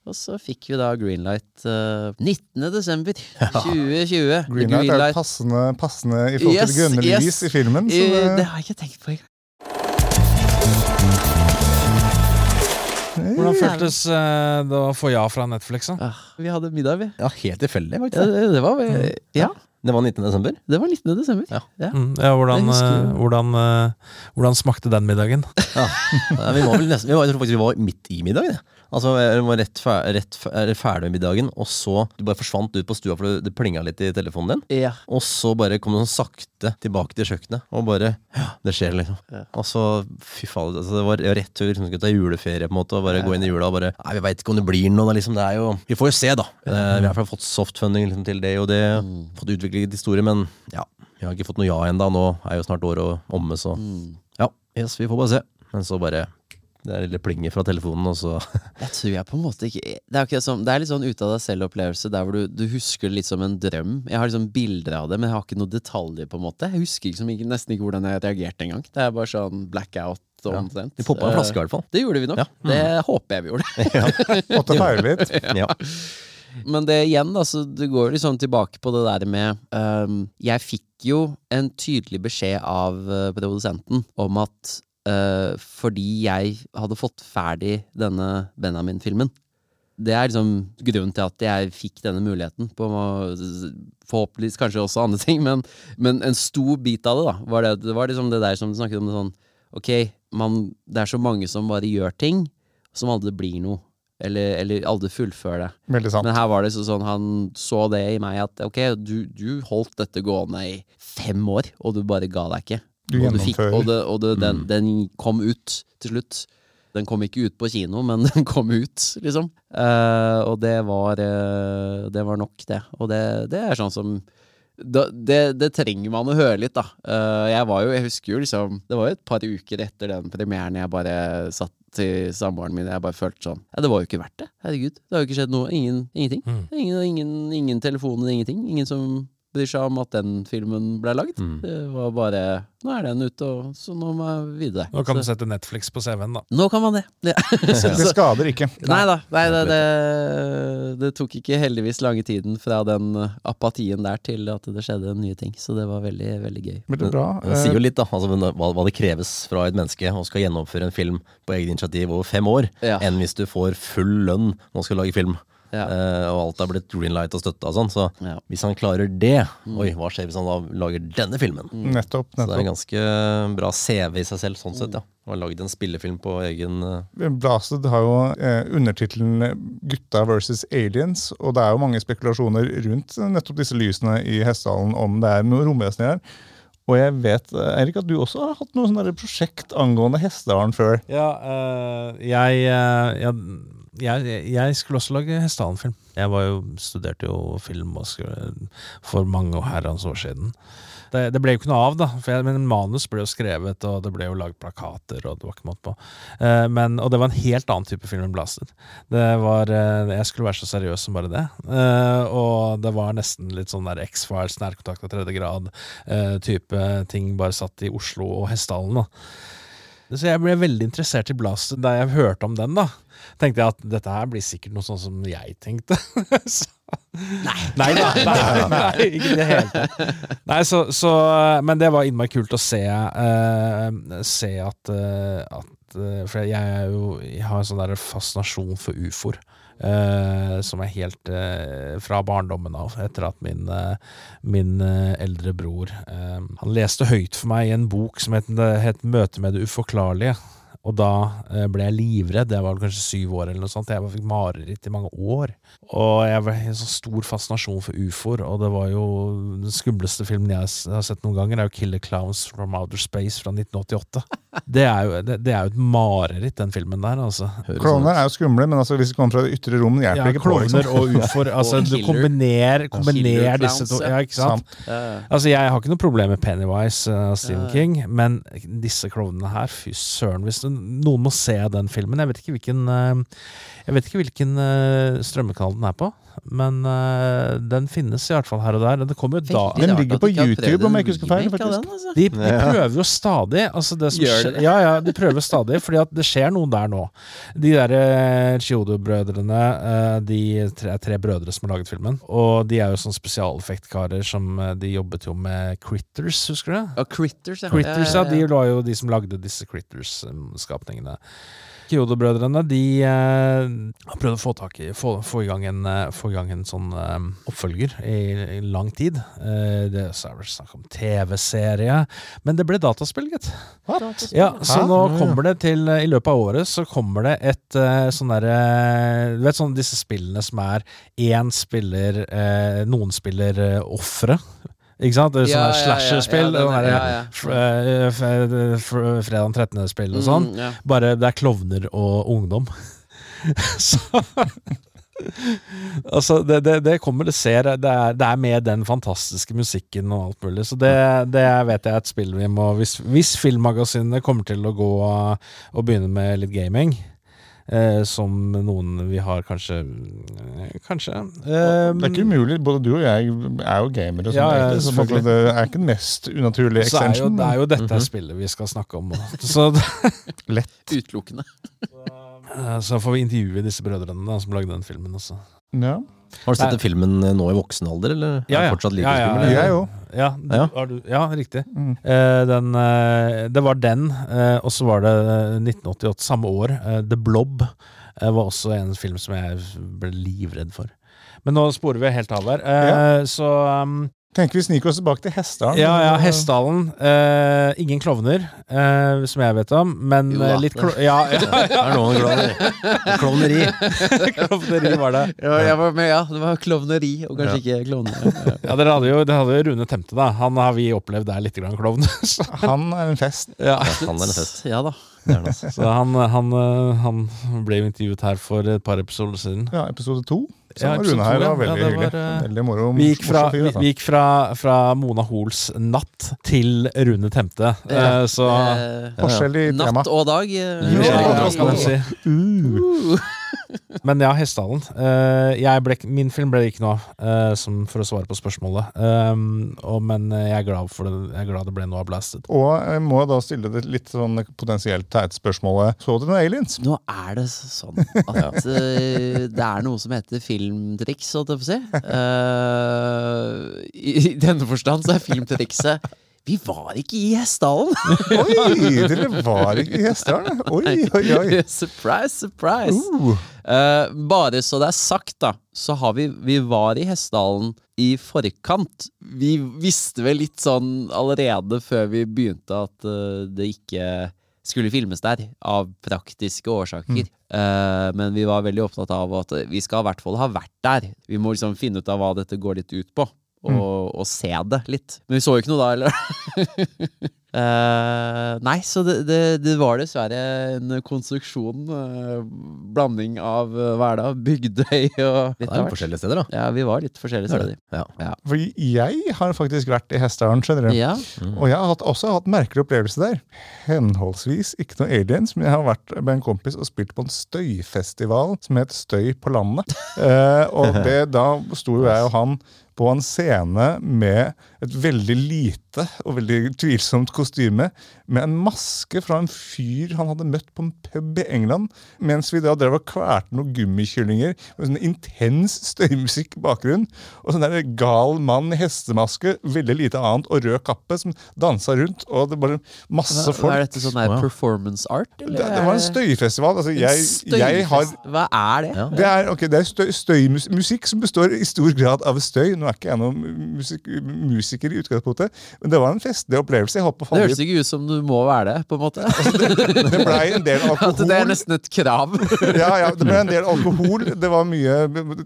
Og så fikk vi da Greenlight uh, 19. desember 2020. Greenlight er passende, passende i forhold Yes, til grønne yes. lys i filmen. Så Eh, det, det har jeg ikke tenkt på engang. Hvordan føltes eh, det å få ja fra Netflix? da? Ah, vi hadde middag, vi. Ja, helt tilfeldig, faktisk. det, det var vel- Ja, Det var 19. desember. det var 19. desember. Ja. Ja. Mm, ja, hvordan, eh, hvordan, eh, hvordan smakte den middagen? Ja, vi var vel nesten, vi var, jeg tror faktisk vi var midt i middagen. Ja. Altså, Vi var rett, fer, rett fer, ferdig med middagen, og så Du bare forsvant ut på stua, for det, det plinga litt i telefonen din. Ja. Og så bare kom du sånn sakte tilbake til kjøkkenet, og bare Ja, det skjer, liksom. Ja. Og så, fy faen, altså, det var rett før vi liksom skulle ta juleferie, på en måte, og bare gå inn i jula og bare Nei, vi veit ikke om det blir noe, da, liksom. Det er jo Vi får jo se, da. Eh, vi har i hvert fall fått softfunding liksom, til det og det. Fått utviklet litt historie, men ja. Vi har ikke fått noe ja ennå. Nå er jo snart året omme, så ja. Yes, vi får bare se. Men så bare Det er lille plinget fra telefonen, og så Jeg tror jeg på en måte ikke Det er, ikke sånn, det er litt sånn ut av deg selv-opplevelse, der hvor du, du husker det litt som en drøm. Jeg har liksom bilder av det, men jeg har ikke noen detaljer, på en måte. Jeg husker liksom ikke, nesten ikke hvordan jeg reagerte engang. Det er bare sånn blackout omtrent. Vi poppa en flaske, i hvert fall. Det gjorde vi nok. Ja. Det håper jeg vi gjorde. måtte feile litt. Ja. Men det igjen, da, så det går liksom tilbake på det der med um, Jeg fikk jo en tydelig beskjed av eh, produsenten om at uh, fordi jeg hadde fått ferdig denne Benjamin-filmen Det er liksom grunnen til at jeg fikk denne muligheten. På, forhåpentligvis kanskje også andre ting, men, men en stor bit av det da var det, det var liksom det der som du snakket om. det sånn Ok, man, det er så mange som bare gjør ting som aldri blir noe. Eller, eller aldri fullføre det. Veldig sant. Men her var det så sånn, han så det i meg at ok, du, du holdt dette gående i fem år, og du bare ga deg ikke. Du og, fikk, og, det, og det, den, den kom ut til slutt. Den kom ikke ut på kino, men den kom ut, liksom. Uh, og det var, uh, det var nok, det. Og det, det er sånn som da, det, det trenger man å høre litt, da. Eh, jeg var jo, jeg husker jo liksom Det var jo et par uker etter den premieren jeg bare satt til samboeren min. Jeg bare følte sånn Ja, det var jo ikke verdt det. Herregud. Det har jo ikke skjedd noe. Ingen, ingenting. Mm. Ingen, ingen, ingen telefoner, ingenting. Ingen som bryr seg om at den filmen ble lagd. Mm. Det var bare Nå er den ute, og så nå må jeg videre. Nå kan du sette Netflix på CV-en, da. nå kan man det. Ja. Så- Det skader ikke. Nei da. Nei, det, det, det tok ikke heldigvis lange tiden fra den apatien der til at det skjedde nye ting. Så det var veldig, veldig gøy. Veldig bra. Det sier jo litt, da. Altså, hva, hva det kreves fra et menneske å skal gjennomføre en film på eget initiativ over fem år, Ja. enn hvis du får full lønn når du skal lage film. Ja. Uh, og alt er blitt greenlight og støtta og sånn. Så Ja. hvis han klarer det Oi, hva skjer hvis han da lager denne filmen? Nettopp. Så det er en ganske bra CV i seg selv, sånn sett, ja. Og har lagd en spillefilm på egen uh... Blasted har jo eh, undertittelen 'Gutta versus aliens', og det er jo mange spekulasjoner rundt nettopp disse lysene i Hessdalen om det er noe romvesen her. Og jeg vet, Eirik, at du også har hatt noe sånn prosjekt angående Hessdalen før. Ja, eh, jeg, eh, jeg, jeg, jeg skulle også lage Hessdalen-film. Jeg var jo, studerte jo film og skulle, for mange herrens år siden. Det, det ble jo ikke noe av, da. For jeg, men manus ble jo skrevet, og det ble jo lagd plakater, og det var ikke måte på. Eh, men, og det var en helt annen type film enn Blaster. Det var, eh, jeg skulle være så seriøs som bare det. Eh, og det var nesten litt sånn der X-Files, nærkontakt av tredje grad, eh, type ting bare satt i Oslo og Hessdalen. da. Så jeg ble veldig interessert i Blast da jeg hørte om den. da Tenkte jeg at dette her blir sikkert noe sånn som jeg tenkte. så, nei. Nei, nei, nei, nei, ikke i det hele tatt. Nei, så, så, men det var innmari kult å se, uh, se at, uh, at eh, For jeg, jo, jeg har en sånn der fascinasjon for ufoer. Eh, som er helt uh, fra barndommen av, etter at min, uh, min eldre bror Han leste høyt for meg i en bok som het, het 'Møte med det uforklarlige'. Og da ble jeg livredd. Jeg var kanskje syv år, eller noe sånt. Jeg fikk mareritt i mange år. Og jeg ble en sånn stor fascinasjon for ufoer, og det var jo den skumleste filmen jeg har sett noen ganger, er jo 'Killer Clowns from Outer Space' fra 1988. Det er jo, det, det er jo et mareritt, den filmen der, altså. Klovner er jo skumle, men altså, hvis de kommer fra det ytre rom, hjelper Ja, ikke på. klovner Liksom. og ufoer. Altså, du kombinerer kombiner, kombiner disse to. ja. Ikke sant? Altså, Jeg har ikke noe problem med Pennywise av Stephen Ja. King, men disse klovnene her, fy søren. Hvis det, noen må se den filmen Jeg vet ikke hvilken uh, Jeg vet ikke hvilken eh, den er på, men uh, den finnes i hvert fall her og der. Det kommer jo da Den ligger på YouTube, om jeg ikke husker feil, den, altså. de, de prøver jo stadig. Altså det som Gjør det? ja, ja, de prøver stadig, fordi at det skjer noen der nå. De der uh, Chiodo-brødrene, uh, de tre, tre brødre som har laget filmen. Og de er jo sånn spesialeffektkarer som eh, De jobbet jo med Critters, husker du Oh, Critters, ja. Critters, ja, de var jo de som lagde disse Critters-skapningene. Kyoto-brødrene de eh, har prøvd å få, tak i, få, få, i gang en, eh, få i gang en sånn eh, oppfølger i, i lang tid. Eh, det er vel snakk om TV-serie, men det ble dataspill, gitt. Ja, så Hæ? nå kommer det til I løpet av året så kommer det et eh, sånn derre Du vet sånn disse spillene som er én spiller eh, Noen spiller eh, ofre. Ikke sant? Det sånne ja, slasherspill. ja, sånn ja, f- eh, f- Fredag 13.-spill og sånn. Mm. Bare det er klovner og ungdom. så Altså, det, det, det kommer, det ser det er, det er med den fantastiske musikken og alt mulig. Så det, det vet jeg er et spill vi må Hvis, hvis filmmagasinene kommer til å gå og begynne med litt gaming, eh, som noen vi har kanskje Kanskje. Eh, Det er ikke umulig. Både du og jeg er jo gamere. Sånn, Ja, så selvfølgelig. det er ikke den mest unaturlige så er extension. det er jo dette spillet vi skal snakke om. Så, Utelukkende. eh, så får vi intervjue disse brødrene da, som lagde den filmen også. ja. Har du sett Nei. den filmen eh, nå i voksen alder, eller er den fortsatt like ja, ja. Ja, du, Ja. Har du, ja riktig. Mm. Eh, den, eh, det var den, eh, og så var det eh, 1988, samme år. eh, The Blob eh, var også en film som jeg ble livredd for. Men nå sporer vi helt av her. Eh, Så um, Tenker vi sniker oss tilbake til Hessdalen. ja, ja, Hessdalen. Eh, ingen klovner, eh, som jeg vet om, men Jo da, eh, litt klo ja, ja, Det er noen klovner. Klovneri. klovneri var det. Ja, jeg var med, ja. Det var klovneri, og kanskje ikke klovner. Ja. Dere hadde jo, dere hadde jo Rune Temte, da. Han har vi opplevd er litt grann klovn. Han er en fest. ja. Han er en fest. Ja da. Så han, han, han ble intervjuet her for et par episoder siden. Ja, episode to. Så Ja, episode Rune her. ja. var veldig Ja, det hyggelig. var, eh, veldig moro. Vi gikk, fra, morsom vi, altså. vi gikk fra, fra Mona Hoels natt til Rune Temte. Ja. Uh, så Eh, Forskjell i tema. Natt og dag. eh, Liv skjer i ja, Men ja, Hessdalen. Eh, min film ble det ikke noe av, eh, for å svare på spørsmålet. Um, og, men jeg er, glad for det, jeg er glad det ble noe av Blasted. Og jeg må da stille det litt sånn potensielt teite spørsmålet. Så du noen aliens? Nå er det sånn at eh, det er noe som heter filmtriks, holdt jeg på å si. Eh, I i denne forstand så er filmtrikset Vi var ikke i Hessdalen! Oi, dere var ikke i Hessdalen? Oi, oi, oi. surprise, surprise! Uh. Uh, bare så det er sagt, da, så har vi Vi var i Hessdalen i forkant. Vi visste vel litt sånn allerede før vi begynte at uh, det ikke skulle filmes der, av praktiske årsaker. Eh, men vi var veldig opptatt av at vi skal i hvert fall ha vært der. Vi må liksom finne ut av hva dette går litt ut på. Og, og se det litt. Men vi så jo ikke noe da, eller? Eh, nei, så det, det, det var dessverre en konstruksjon. Uh, blanding av uh, hva er det, Bygdøy og litt av hvert. forskjellige steder, da. Ja, vi var litt forskjellige steder. Ja. For jeg har faktisk vært i Hessdalen, skjønner du. Ja. Og jeg har hatt, også hatt merkelig opplevelse der. Henholdsvis ikke noe aliens, men jeg har vært med en kompis og spilt på en støyfestival som het Støy på landet. Eh, og det, da sto jo jeg og han på en scene med et veldig lite og veldig tvilsomt kostyme, med en maske fra en fyr han hadde møtt på en pub i England, mens vi da drev og kvalte noen gummikyllinger med sånn intens støymusikk i bakgrunnen, og sånn der gal mann i hestemaske, veldig lite annet, og rød kappe, som dansa rundt, og det var masse Hva, folk. hva er dette sånn der performance art? Det, det var en støyfestival. Altså, jeg, jeg har Hva er det? Det er, okay, det er støy, støymusikk som består i stor grad av støy. Nå er ikke jeg noen musik, musiker i utgangspunktet, men det var en festlig opplevelse. Jeg holdt på Det høres ikke ut som du må være det, på en måte. Det blei en del alkohol. At det er nesten et krav. Ja, ja, det ble en del alkohol. Det var mye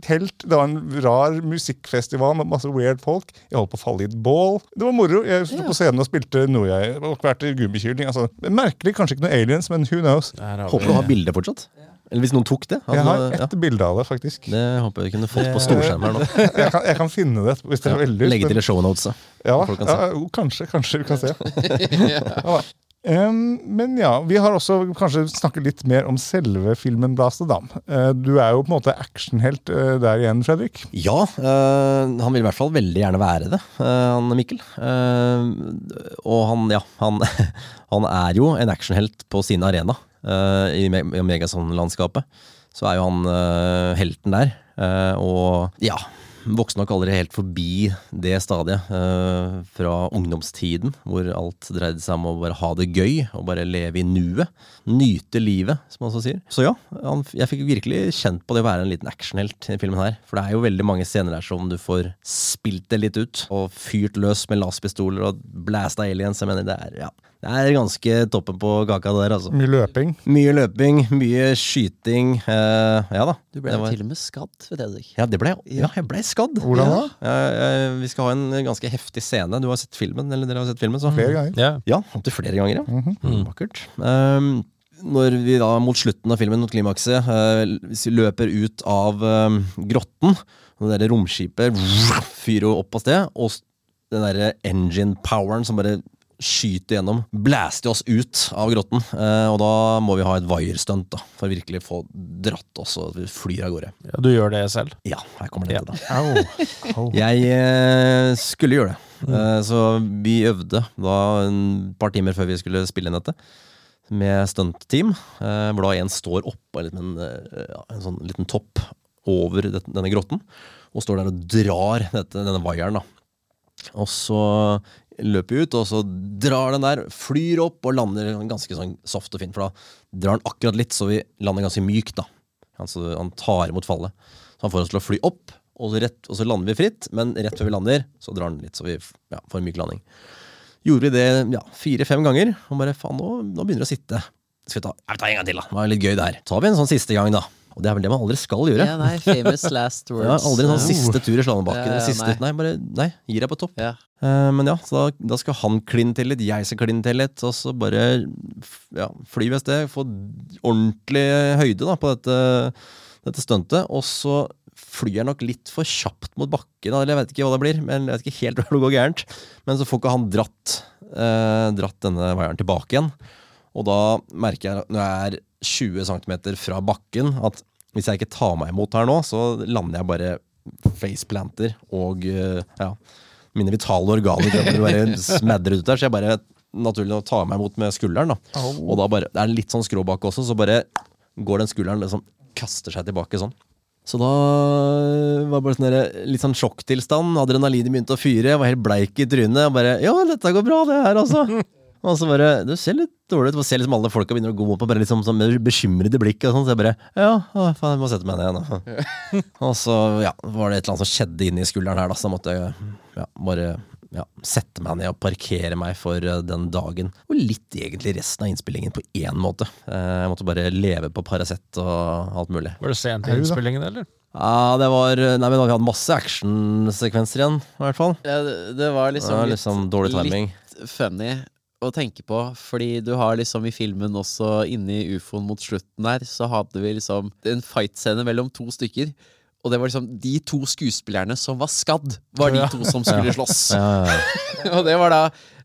telt. Det var en rar musikkfestival med masse weird folk. Jeg holdt på å falle i et bål. Det var moro. Jeg sto på scenen og spilte noe jeg og hvert gummikylling. Altså, merkelig, kanskje ikke noe aliens, men who knows? Håper du har bildet fortsatt. Eller hvis noen tok det. Jeg har ett ja. bilde av det, faktisk. Det håper jeg kunne fått på storskjerm her nå. Jeg kan, jeg kan finne det hvis dere er veldig. Legge til i shownotesa. Ja, ja kanskje, kanskje vi kan se. ja. Um, men ja, vi har også kanskje snakket litt mer om selve filmen Blast Dam. Uh, du er jo på en måte actionhelt uh, der igjen, Fredrik. Ja, uh, han vil i hvert fall veldig gjerne være det, han Mikkel. Og han, ja, han, han er jo en actionhelt på sin arena i Me- Megason-landskapet. Så er jo han øh, helten der. øh, og ja, vokste nok aldri helt forbi det stadiet fra ungdomstiden, hvor alt dreide seg om å bare ha det gøy og bare leve i nuet. Nyte livet, som man så sier. Så ja, jeg fikk virkelig kjent på det å være en liten actionhelt i filmen her. For det er jo veldig mange scener der som du får spilt det litt ut, og fyrt løs med laserpistoler og blæsta aliens. Jeg mener, det er, ja, det er ganske toppen på kaka det der, altså. Mye løping. Mye løping, mye skyting. Uh, ja da. Du ble var- til og med skadd, Fredrik. ja, det ble, ja, jeg ble skadd. Hvordan da? Ja. eh, vi skal ha en ganske heftig scene. Du har sett filmen, eller dere har sett filmen? Så. Flere ganger. Ja. Ja, opptil flere ganger, ja. Mm, Vakkert. Um, når vi da mot slutten av filmen, mot klimakset, eh, hvis vi løper ut av um, grotten, og det der romskipet fyrer opp av sted, og den derre engine-poweren som bare skyter gjennom, blaster oss ut av grotten. eh, og da må vi ha et wire-stunt da, for å virkelig få dratt oss, og vi flyr av gårde. Ja, du gjør det selv? Ja, her kommer det Ja. til, da. Au. Au. Jeg eh, skulle gjøre det. Eh, så vi øvde da en par timer før vi skulle spille inn dette. Med stuntteam, eh, hvor da en står oppå en, eh, en sånn liten topp over denne grotten. Og står der og drar dette, denne vaieren. da. Og så løper ut, og så drar den der, flyr opp og lander ganske sånn soft og fint. For da drar den akkurat litt, så vi lander ganske mykt. da. Altså, han tar imot fallet. Så han får oss til å fly opp, og så, rett, og så lander vi fritt. Men rett før vi lander, så drar den litt, så vi ja, får en myk landing. Gjorde vi det ja, fire-fem ganger, og bare faen, nå, nå begynner det å sitte. Skal vi ta, ja, vi tar en gang til, da. Det var litt gøy der. Tar vi en sånn siste gang, da. Og det er vel det man aldri skal gjøre. Ja, nei, famous last words. Ja, aldri en sånn siste tur i slalåmbakken. Ja, nei. nei. bare nei, gir deg på topp. Ja. Eh, men ja, så da, da skal han kline til litt, jeg skal kline til litt, og så bare ja, fly ved sted, få ordentlig høyde da, på dette, dette stuntet, og så flyr jeg nok litt for kjapt mot bakken, eller jeg vet ikke hva det blir, men jeg vet ikke helt hvor det går gærent. Men så får ikke han dratt, eh, dratt denne vaieren tilbake igjen, og da merker jeg når jeg er 20 cm fra bakken, at hvis jeg ikke tar meg imot her nå, så lander jeg bare faceplanter og eh, ja, mine vitale organer bare smadret ut der, så jeg bare naturlig nok tar meg imot med skulderen. da. Og da bare, Det er litt sånn skråbak også, så bare går den skulderen liksom kaster seg tilbake sånn. Så da var det bare sånn der, litt sånn sjokktilstand. Adrenalinet begynte å fyre. Jeg var helt bleik i trynet. Og bare Ja, dette går bra, det her, altså. Og så bare Du ser litt dårlig ut. Ser liksom alle folka begynner å gå opp og bare liksom sånn med bekymrede blikk. Og sånn, så jeg bare Ja, å, faen, jeg må sette meg ned igjen. og så ja, var det et eller annet som skjedde inni skulderen her, da. Så da måtte jeg ja, bare ja, sette meg ned og parkere meg for eh, den dagen. Og litt egentlig resten av innspillingen på én måte. Eh, Jeg måtte bare leve på Paracet og alt mulig. Var det sent i innspillingen, eller? Ja, det var Nei, men vi hadde masse actionsekvenser igjen, i hvert fall. Ja, det, det var Det liksom, litt- liksom dårlig timing. litt funny å tenke på, fordi du har liksom i filmen også inni ufoen mot slutten der, så hadde vi liksom en fightscene mellom to stykker. Og det var liksom de to skuespillerne som var skadd, var de to som skulle slåss. Og det var da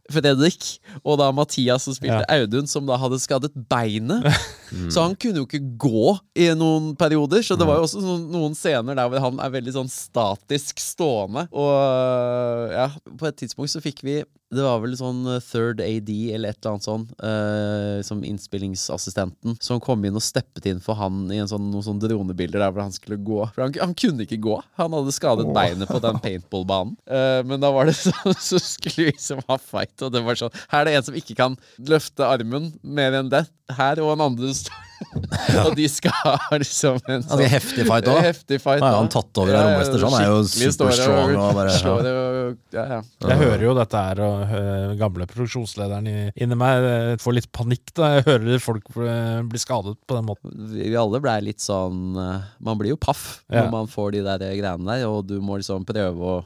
Fredrik og da Mathias som spilte Audun, som da hadde skadet beinet. Så han kunne jo ikke gå i noen perioder. Så det var jo også noen scener der hvor han er veldig sånn statisk stående. Og ja, på et tidspunkt så fikk vi det var vel sånn eh, third AD eller et eller annet sånn, uh, som innspillingsassistenten, som kom inn og steppet inn for han i en sånn, noen sånn dronebilder der hvor han skulle gå. For han, han kunne ikke gå. Han hadde skadet beinet på den paintballbanen. Uh, men da var det sånn, så skulle vi liksom ha fight, og det var sånn Her er det en som ikke kan løfte armen mer enn det. Her og en andre står Og de skal ha liksom en Altså, heftig fight også. Heftig fight Nå er jo han tatt over av Romwester, så han er jo super strong. superstrong og bare- og, ja, ja. Jeg hører jo dette her, og øh, gamle produksjonslederen inni meg øh, får litt panikk da jeg hører folk bli skadet på den måten. vi alle blei litt sånn eh, Man blir jo paff når man får de der greiene der, og du må liksom prøve å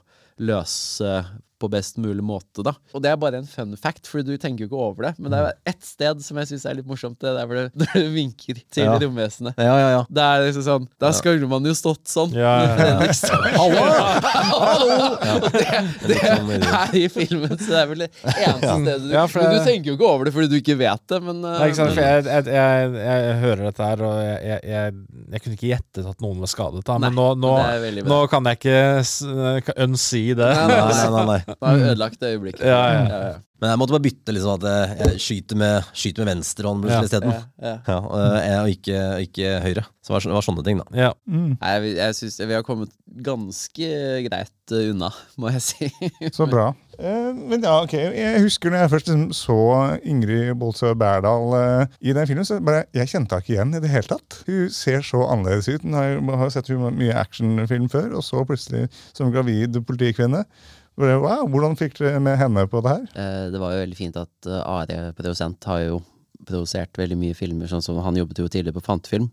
løse på best mulig måte, da. Og det er bare en fun fact, for du tenker jo ikke over det. Men det er ett sted som jeg syns er litt morsomt, det er der hvor det, der det vinker til Ja. romvesenet. Ja, ja, ja. Det er liksom sånn Da skulle man jo stått sånn. Ja, ja, ja. Hallo! Hallo! Og det, det sånn er i filmen, så det er vel det eneste stedet du Ja, for Men du tenker jo ikke over det fordi du ikke vet det, men eh, Nei, ikke sant? For jeg, jeg, jeg, jeg hører dette her, og jeg, jeg, jeg, jeg kunne ikke gjettet at noen var skadet. Da. Men Nei, nå, nå, nå kan jeg ikke s- unsee det. Nei, Nei, nei, nei, Da har vi ødelagt det øyeblikket. Ja, ja. Men jeg måtte bare bytte liksom at jeg- jeg skyter med, skyter med venstre hånd Ja. isteden. ja. Ja, og, jeg- ikke, ikke høyre. Så det var, det var sånne ting, da. Ja. Nei, jeg, jeg syns vi har kommet ganske greit eh, unna, må jeg si. Så bra. Eh, men ja, ok, Jeg husker når jeg først liksom så Ingrid Bolsø Berdal eh, i den filmen, så bare, jeg kjente henne ikke igjen i det hele tatt. Hun ser så annerledes ut. Hun har, har jo sett mye actionfilm før, og så plutselig som gravid politikvinne. Wow, Hvordan fikk dere med henne på det her? Eh, Det var jo veldig fint at eh, Are, produsent, har jo produsert veldig mye filmer. Sånn som Han jobbet jo tidligere på Fantefilm.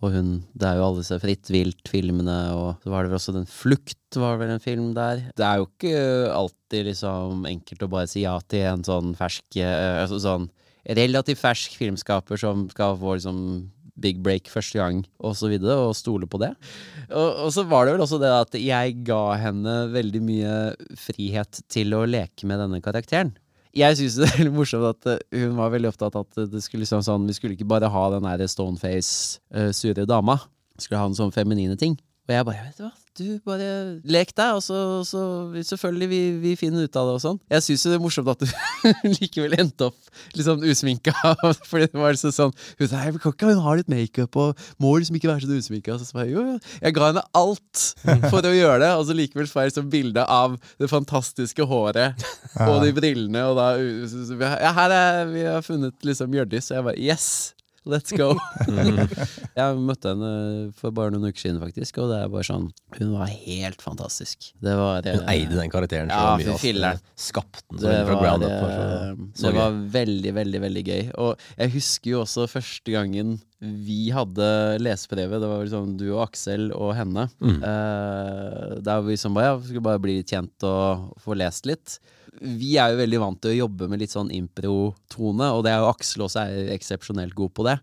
Og hun, det er jo alle disse Fritt vilt-filmene, og så var det vel også den Flukt var vel en film der. Det er jo ikke alltid liksom enkelt å bare si ja til en sånn fersk eh, altså sånn relativt fersk filmskaper som skal få liksom big break første gang, og så videre, og stole på det. Og, og så var det vel også det at jeg ga henne veldig mye frihet til å leke med denne karakteren. Jeg syns det er veldig morsomt at eh, hun var veldig opptatt av at det skulle liksom sånn Vi skulle ikke bare ha den der stoneface, uh, sure dama. Skulle ha en sånn feminine ting. Og jeg bare, vet du hva, du bare lek deg, og så, så selvfølgelig vi, vi finner ut av det og sånn. Jeg syns det er morsomt at du likevel endte opp litt sånn usminka. Fordi det var liksom sånn Hun sa «Nei, men kan ikke hun ha litt makeup og må liksom ikke være så usminka. Så jeg jo, jo. Jeg ga henne alt for å gjøre det, og så likevel får jeg liksom bilde av det fantastiske håret og de brillene, og da Ja, her er Vi har funnet liksom Hjørdis, og jeg bare Yes! Let's go! jeg møtte henne for bare noen uker siden, faktisk, og det er bare sånn Hun var helt fantastisk. Det var eh, Hun eide den karakteren så Ja, mye. ass. Skapte den det var, up. var eh, så- så det var veldig, veldig veldig gøy. Og jeg husker jo også første gangen vi hadde leseprøve. Det var sånn du og Aksel og henne. Mm. Uh, der vi liksom bare, ja, skulle bare bli litt kjent og få lest litt. Vi er jo veldig vant til å jobbe med litt sånn impro-tone, og det er jo Aksel også er eksepsjonelt god på det.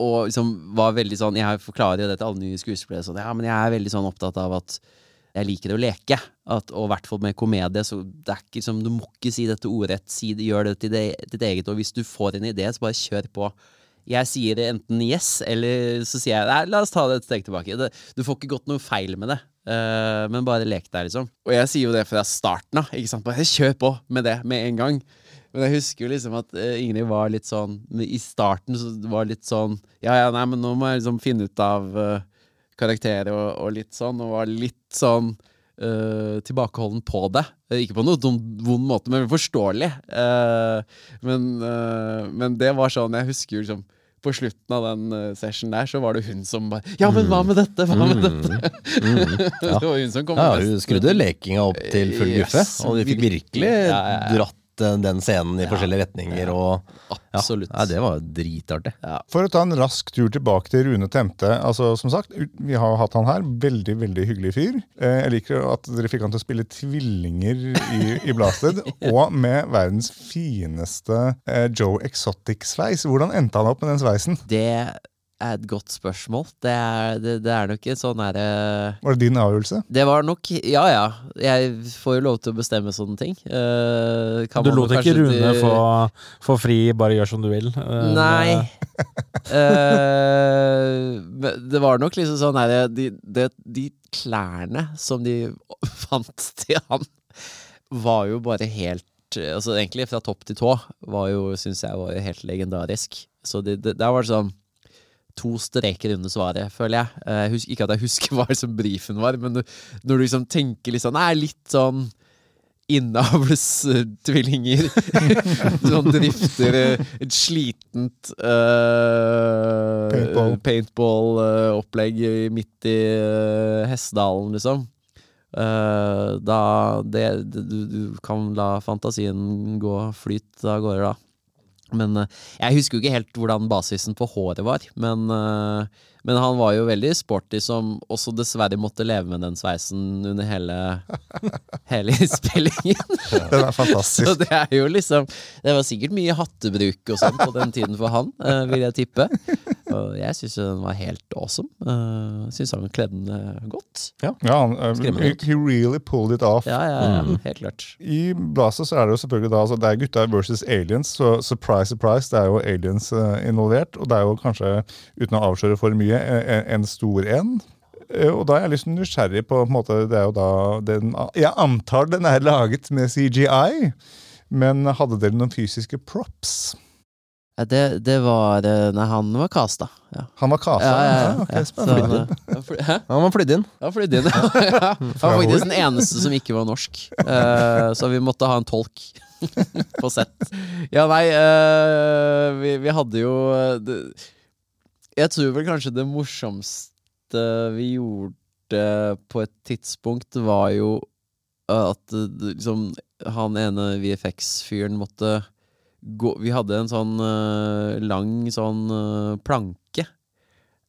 Og liksom var veldig sånn Jeg forklarer jo det til alle nye skuespillere. Sånn, ja, men jeg er veldig sånn opptatt av at jeg liker å leke. At, og i hvert fall med komedie. Så det er ikke som, Du må ikke si dette ordrett. Si det, gjør det til ditt eget. Og hvis du får en idé, så bare kjør på. Jeg sier enten yes, eller så sier jeg nei, la oss ta det et steg tilbake. Det, du får ikke gått noe feil med det. Eh, men bare lek deg, liksom. Og jeg sier jo det fra starten av. Ikke sant? Bare kjør på med det med en gang. Men jeg husker jo liksom at uh, Ingrid var litt sånn I starten så var litt sånn Ja, ja, nei, men nå må jeg liksom finne ut av uh, karakterer og, og litt sånn, og var litt sånn eh, tilbakeholden på det. Ikke på noen vond måte, men forståelig. Men, men det var sånn Jeg husker jo liksom på slutten av den uh, session der, så var det hun som bare Ja, men hva med dette? Hva med dette? det var hun som kom Ja, hun skrudde lekinga opp til full Yes, og de fikk virkelig. Ja, ja, ja. dratt eh, den scenen i forskjellige retninger. Og, Absolutt. Ja, det var dritartig. For å ta en rask tur tilbake til Rune Temte. altså som sagt, Vi har hatt han her. Veldig veldig hyggelig fyr. Eh, Jeg liker at dere fikk han til å spille tvillinger i, i Blasted. Og med verdens fineste eh, Joe Exotic-sveis. Hvordan endte han opp med den sveisen? Det er et godt spørsmål. Det er, det, det er nok en sånn herre Var det din avgjørelse? Det var nok Ja ja, jeg får jo lov til å bestemme sånne ting. Uh, kan Du lot ikke Rune få, få fri, bare gjør som du vil? Uh, Nei. Eh, det var nok liksom sånn herre de, de, de klærne som de fant til han, var jo bare helt Altså egentlig fra topp til tå var jo, syns jeg, var jo helt legendarisk. Så det, det, der var det sånn to streker under svaret, føler jeg. Eh, Jeg husker, ikke at jeg husker hva som brifen var, men du, når du liksom tenker litt sånn Nei, litt sånn innavlstvillinger. sånn drifter eh, et slitent uh, Paintball. paintball-opplegg midt i uh, Hessedalen, liksom. Uh, da det, det, du, du kan la fantasien gå flyt av gårde, da. Men eh, jeg husker jo ikke helt hvordan basisen på håret var. Men, eh, men han var jo veldig sporty, som også dessverre måtte leve med den sveisen under hele, hele innspillingen. Den er Så det er jo liksom Det var sikkert mye hattebruk og sånn på den tiden for han, eh, vil jeg tippe. Og jeg syns den var helt awesome. Uh, syns han kledde den eh, godt. Ja, han, uh, he really pulled it off. Ja, ja, ja, helt klart. I Blaset så er det jo selvfølgelig da, altså det er gutta versus aliens, så surprise, surprise, det er jo aliens uh, involvert. Og det er jo kanskje, uten å avsløre for mye, eh, en, en stor en. Eh, Og da er jeg sånn nysgjerrig på, på en måte, det er jo da den, Jeg antar den er laget med CGI, men hadde dere noen fysiske props? Ja, det, det var eh, Nei, han var casta. Ja. Han var casta? Ja, ja, ja. Okay, spennende. Så han, var fly- Han var flydd inn. Ja, flydd inn. Han var faktisk den eneste som ikke var norsk. uh, så vi måtte ha en tolk på sett. Ja, nei, uh, vi, vi hadde jo eh, det, Jeg tror vel kanskje det morsomste vi gjorde på et tidspunkt, var jo at eh, liksom, han ene VFX-fyren måtte gå Vi hadde en sånn uh, lang sånn uh, planke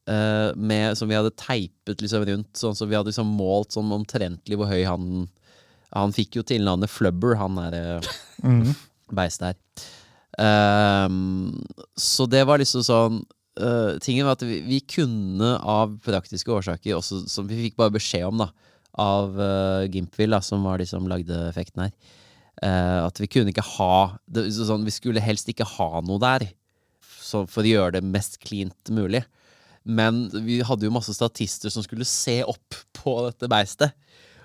uh, med, som vi hadde teipet liksom rundt, sånn så vi hadde liksom målt sånn omtrentlig hvor høy han Han fikk jo tilnavnet Flubber, han derre mm. beistet her. Ehm, så det var liksom sånn Tingen var at vi, vi kunne av praktiske årsaker, også, som vi fikk bare beskjed om, da, av uh, Gimpville, som var de som lagde effekten her, at vi kunne ikke ha det, sånn, Vi skulle helst ikke ha noe der, for å gjøre det mest cleant mulig. Men vi hadde jo masse statister som skulle se opp på dette beistet.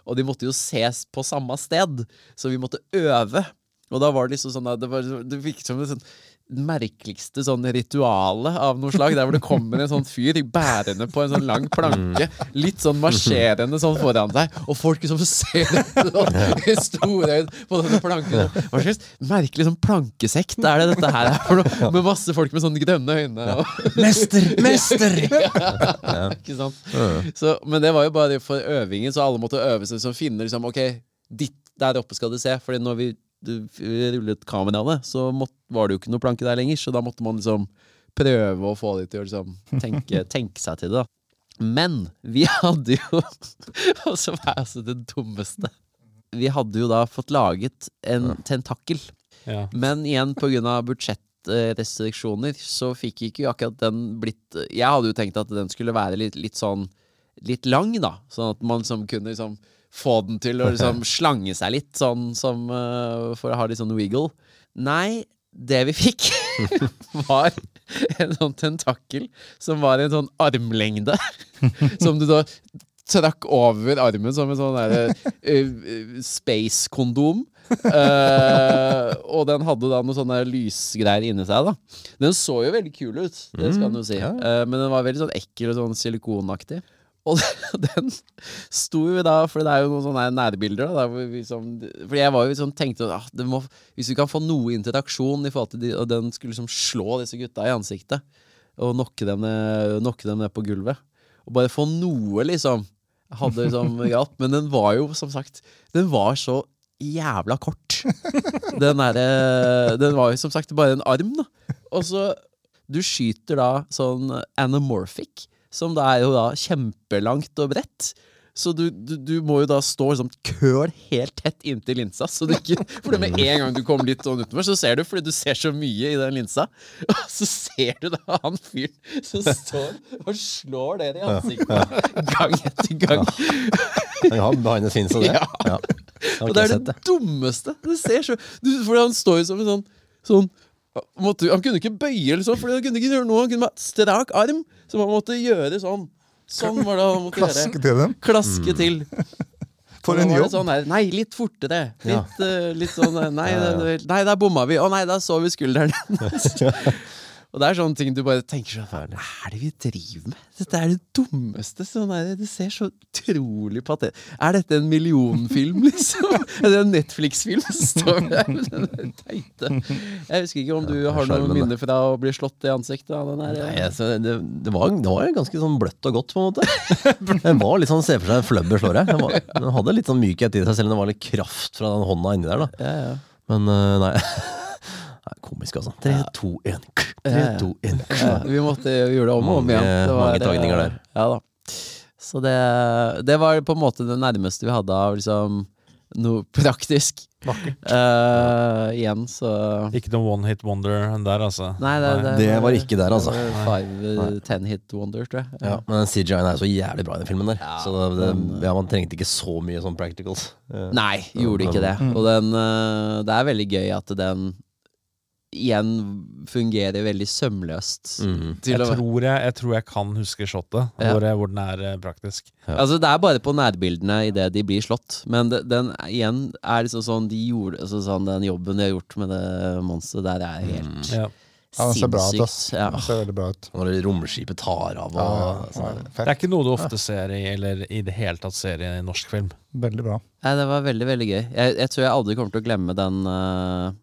Og de måtte jo ses på samme sted, så vi måtte øve. Og da var det liksom sånn at det, var, det virket som en sånn merkeligste sånn ritualet av noe slag, der hvor det kommer en sånn fyr bærende på en sånn lang planke, litt sånn marsjerende sånn foran seg, og folk liksom ser i store øyne på denne planken. Hva slags merkelig sånn plankesekt er det dette her er for noe? Med masse folk med sånne grønne øyne. Og Mester! Mester! ikke sant? Så, men det var jo bare for øvingen, så alle måtte øve seg som finner liksom, Ok, ditt der oppe skal du se. Fordi når vi rullet kameraene, så måtte, var det jo ikke noe planke der lenger. Så da måtte man liksom prøve å få de til å liksom tenke, tenke seg til det. da Men vi hadde jo Og så var jeg altså det dummeste. Vi hadde jo da fått laget en tentakkel. Ja. Men igjen, av budsjettrestriksjoner, så fikk ikke akkurat den blitt Jeg hadde jo tenkt at den skulle være litt, litt sånn Litt lang, da. Sånn at man liksom kunne liksom få den til å liksom slange seg litt, sånn som uh, For å ha litt sånn wiggle. Nei, det vi fikk, var en sånn tentakkel som var en sånn armlengde. Som du da trakk over armen som en sånn derre uh, space-kondom. Uh, og den hadde da noen sånne lysgreier inni seg. da Den så jo veldig kul ut, det skal den jo si. Uh, men den var veldig sånn ekkel og sånn silikonaktig. Og den sto jo da, for det er jo noen sånne nærbilder, da, der liksom For jeg var jo sånn, tenkte ah, det må, Hvis vi kan få noe interaksjon i forhold til de, Og den skulle liksom slå disse gutta i ansiktet og nokke dem ned, nokke dem ned på gulvet. Og bare få noe, liksom. Hadde liksom hjalp. Men den var jo, som sagt, den var så jævla kort. Den derre Den var jo som sagt bare en arm, da. Og så Du skyter da sånn anamorphic, som da er jo da kjempelangt og bredt. Så du, du, du må jo da stå liksom køl helt tett inntil linsa. Så du ikke, for med en gang du kommer litt sånn utenfor, så ser du fordi du ser så mye i den linsa. Og så ser du da han fyren som står og slår dere i ansiktet gang etter gang. Han har behind the scenes av det. Ja. Ja. Og det er det, det dummeste. Du ser så du, For han står jo som en sånn, sånn måtte, Han kunne ikke bøye sånn, for han kunne ikke gjøre noe. Han kunne bare strak arm, så han måtte gjøre sånn. Sånn var det han måtte Klaske gjøre. til dem. Klaske til. For en jobb. Sånn her, nei, litt fortere. Ja. Litt, eh, litt sånn eh, Nei, nei, der bomma vi. Å nei, der så vi skulderen. Og det er sånne ting du bare tenker sånn Hva er det vi driver med? Dette er det dummeste. Sånn er det, det ser så utrolig patet Er dette en millionfilm, liksom? Er det en Netflix-film står der? med den teite Jeg husker ikke om du har skjermen, noen minner fra å bli slått i ansiktet av den her. Nei, altså, det, det, var, det var ganske sånn bløtt og godt, på en måte. Den var litt sånn, Se for seg en flubber slår jeg. Den, var, den hadde litt sånn mykhet i seg, selv om det var litt kraft fra den hånda inni der. da Ja, ja. Men øh, nei. Nei, Komisk, altså. Tre, to, én. Tre, to, én. Ja, vi måtte gjøre det om og om igjen. Var, mange tagninger der. Ja da. Så det, det var på en måte det nærmeste vi hadde av liksom noe praktisk. Eh, igjen, så Ikke noe one hit wonder der, altså. Nei, det, det, Det var ikke der, altså. Five, eh, ten hit wonder, tror jeg. Ja, men CGI-en er så jævlig bra i den filmen der. Ja, så det, det, ja, man trengte ikke så mye sånn practicals. Eh, Nei, gjorde ikke det. Og den, eh, det er veldig gøy at den igjen fungerer veldig sømløst. Mm. Til Jeg tror jeg, jeg tror jeg kan huske shotet, Ja. hvor, hvor den er praktisk. praktisk. Altså Det er bare på nærbildene idet de blir slått. Men det, den igjen er liksom sånn de gjorde altså sånn, Den jobben de har gjort med det monsteret der, er helt Ja. Ja, det ser bra ut, ass. Ja. Det ser veldig bra ut. Når romskipet tar av og Ja, ja, ja, Det er ikke noe du ofte ser i, eller i det hele tatt ser i norsk film. Veldig bra. Nei, det var veldig, veldig gøy. Jeg, jeg tror jeg aldri kommer til å glemme den eh, eh,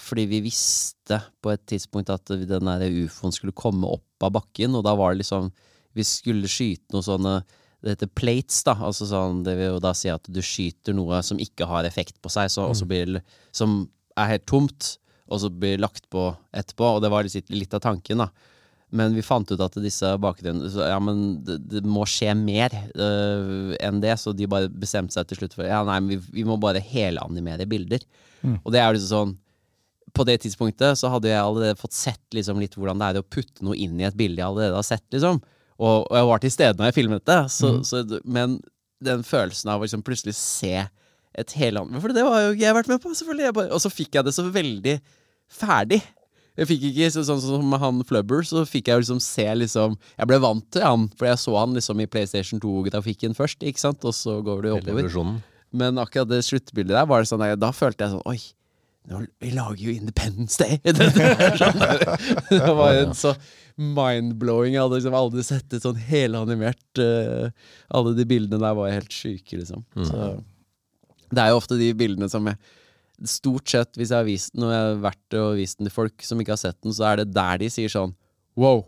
fordi vi visste på et tidspunkt at den der ufoen skulle komme opp av bakken, og da var det liksom Vi skulle skyte noe sånne Det heter plates, da. Altså sånn, det vil jo da si at du skyter noe som ikke har effekt på seg, så, så blir som er helt tomt, og så blir lagt på etterpå. Og det var litt, litt av tanken, da. Men vi fant ut at disse bakgrunnene Ja, men det, det må skje mer uh, enn det, så de bare bestemte seg til slutt for Ja, nei, men vi, vi må bare helanimere bilder. Og det er jo liksom sånn På det tidspunktet så hadde jeg allerede fått sett liksom litt hvordan det er å putte noe inn i et bilde jeg allerede har sett, liksom. Og, og jeg var til stede når jeg filmet det, så, så, men den følelsen av å liksom plutselig se et helanimert For det var jo jeg vært med på, selvfølgelig. Jeg bare, og så fikk jeg det så veldig ferdig. Jeg fikk ikke så, sånn som med han Flubber, så fikk jeg liksom se liksom Jeg ble vant til han, for jeg så han liksom i PlayStation 2-grafikken først, ikke sant, og så går det jo oppover. Men akkurat det sluttbildet der, var det sånn da følte jeg sånn Oi, vi lager jo Independence Day! det, sånn, det var en så mind-blowing. Jeg hadde liksom aldri sett et sånn helanimert uh, Alle de bildene der var helt syke, liksom. Så, det er jo ofte de bildene som jeg Stort sett, hvis jeg har vist den, og jeg har vært og vist den til folk som ikke har sett den, så er det der de sier sånn Wow!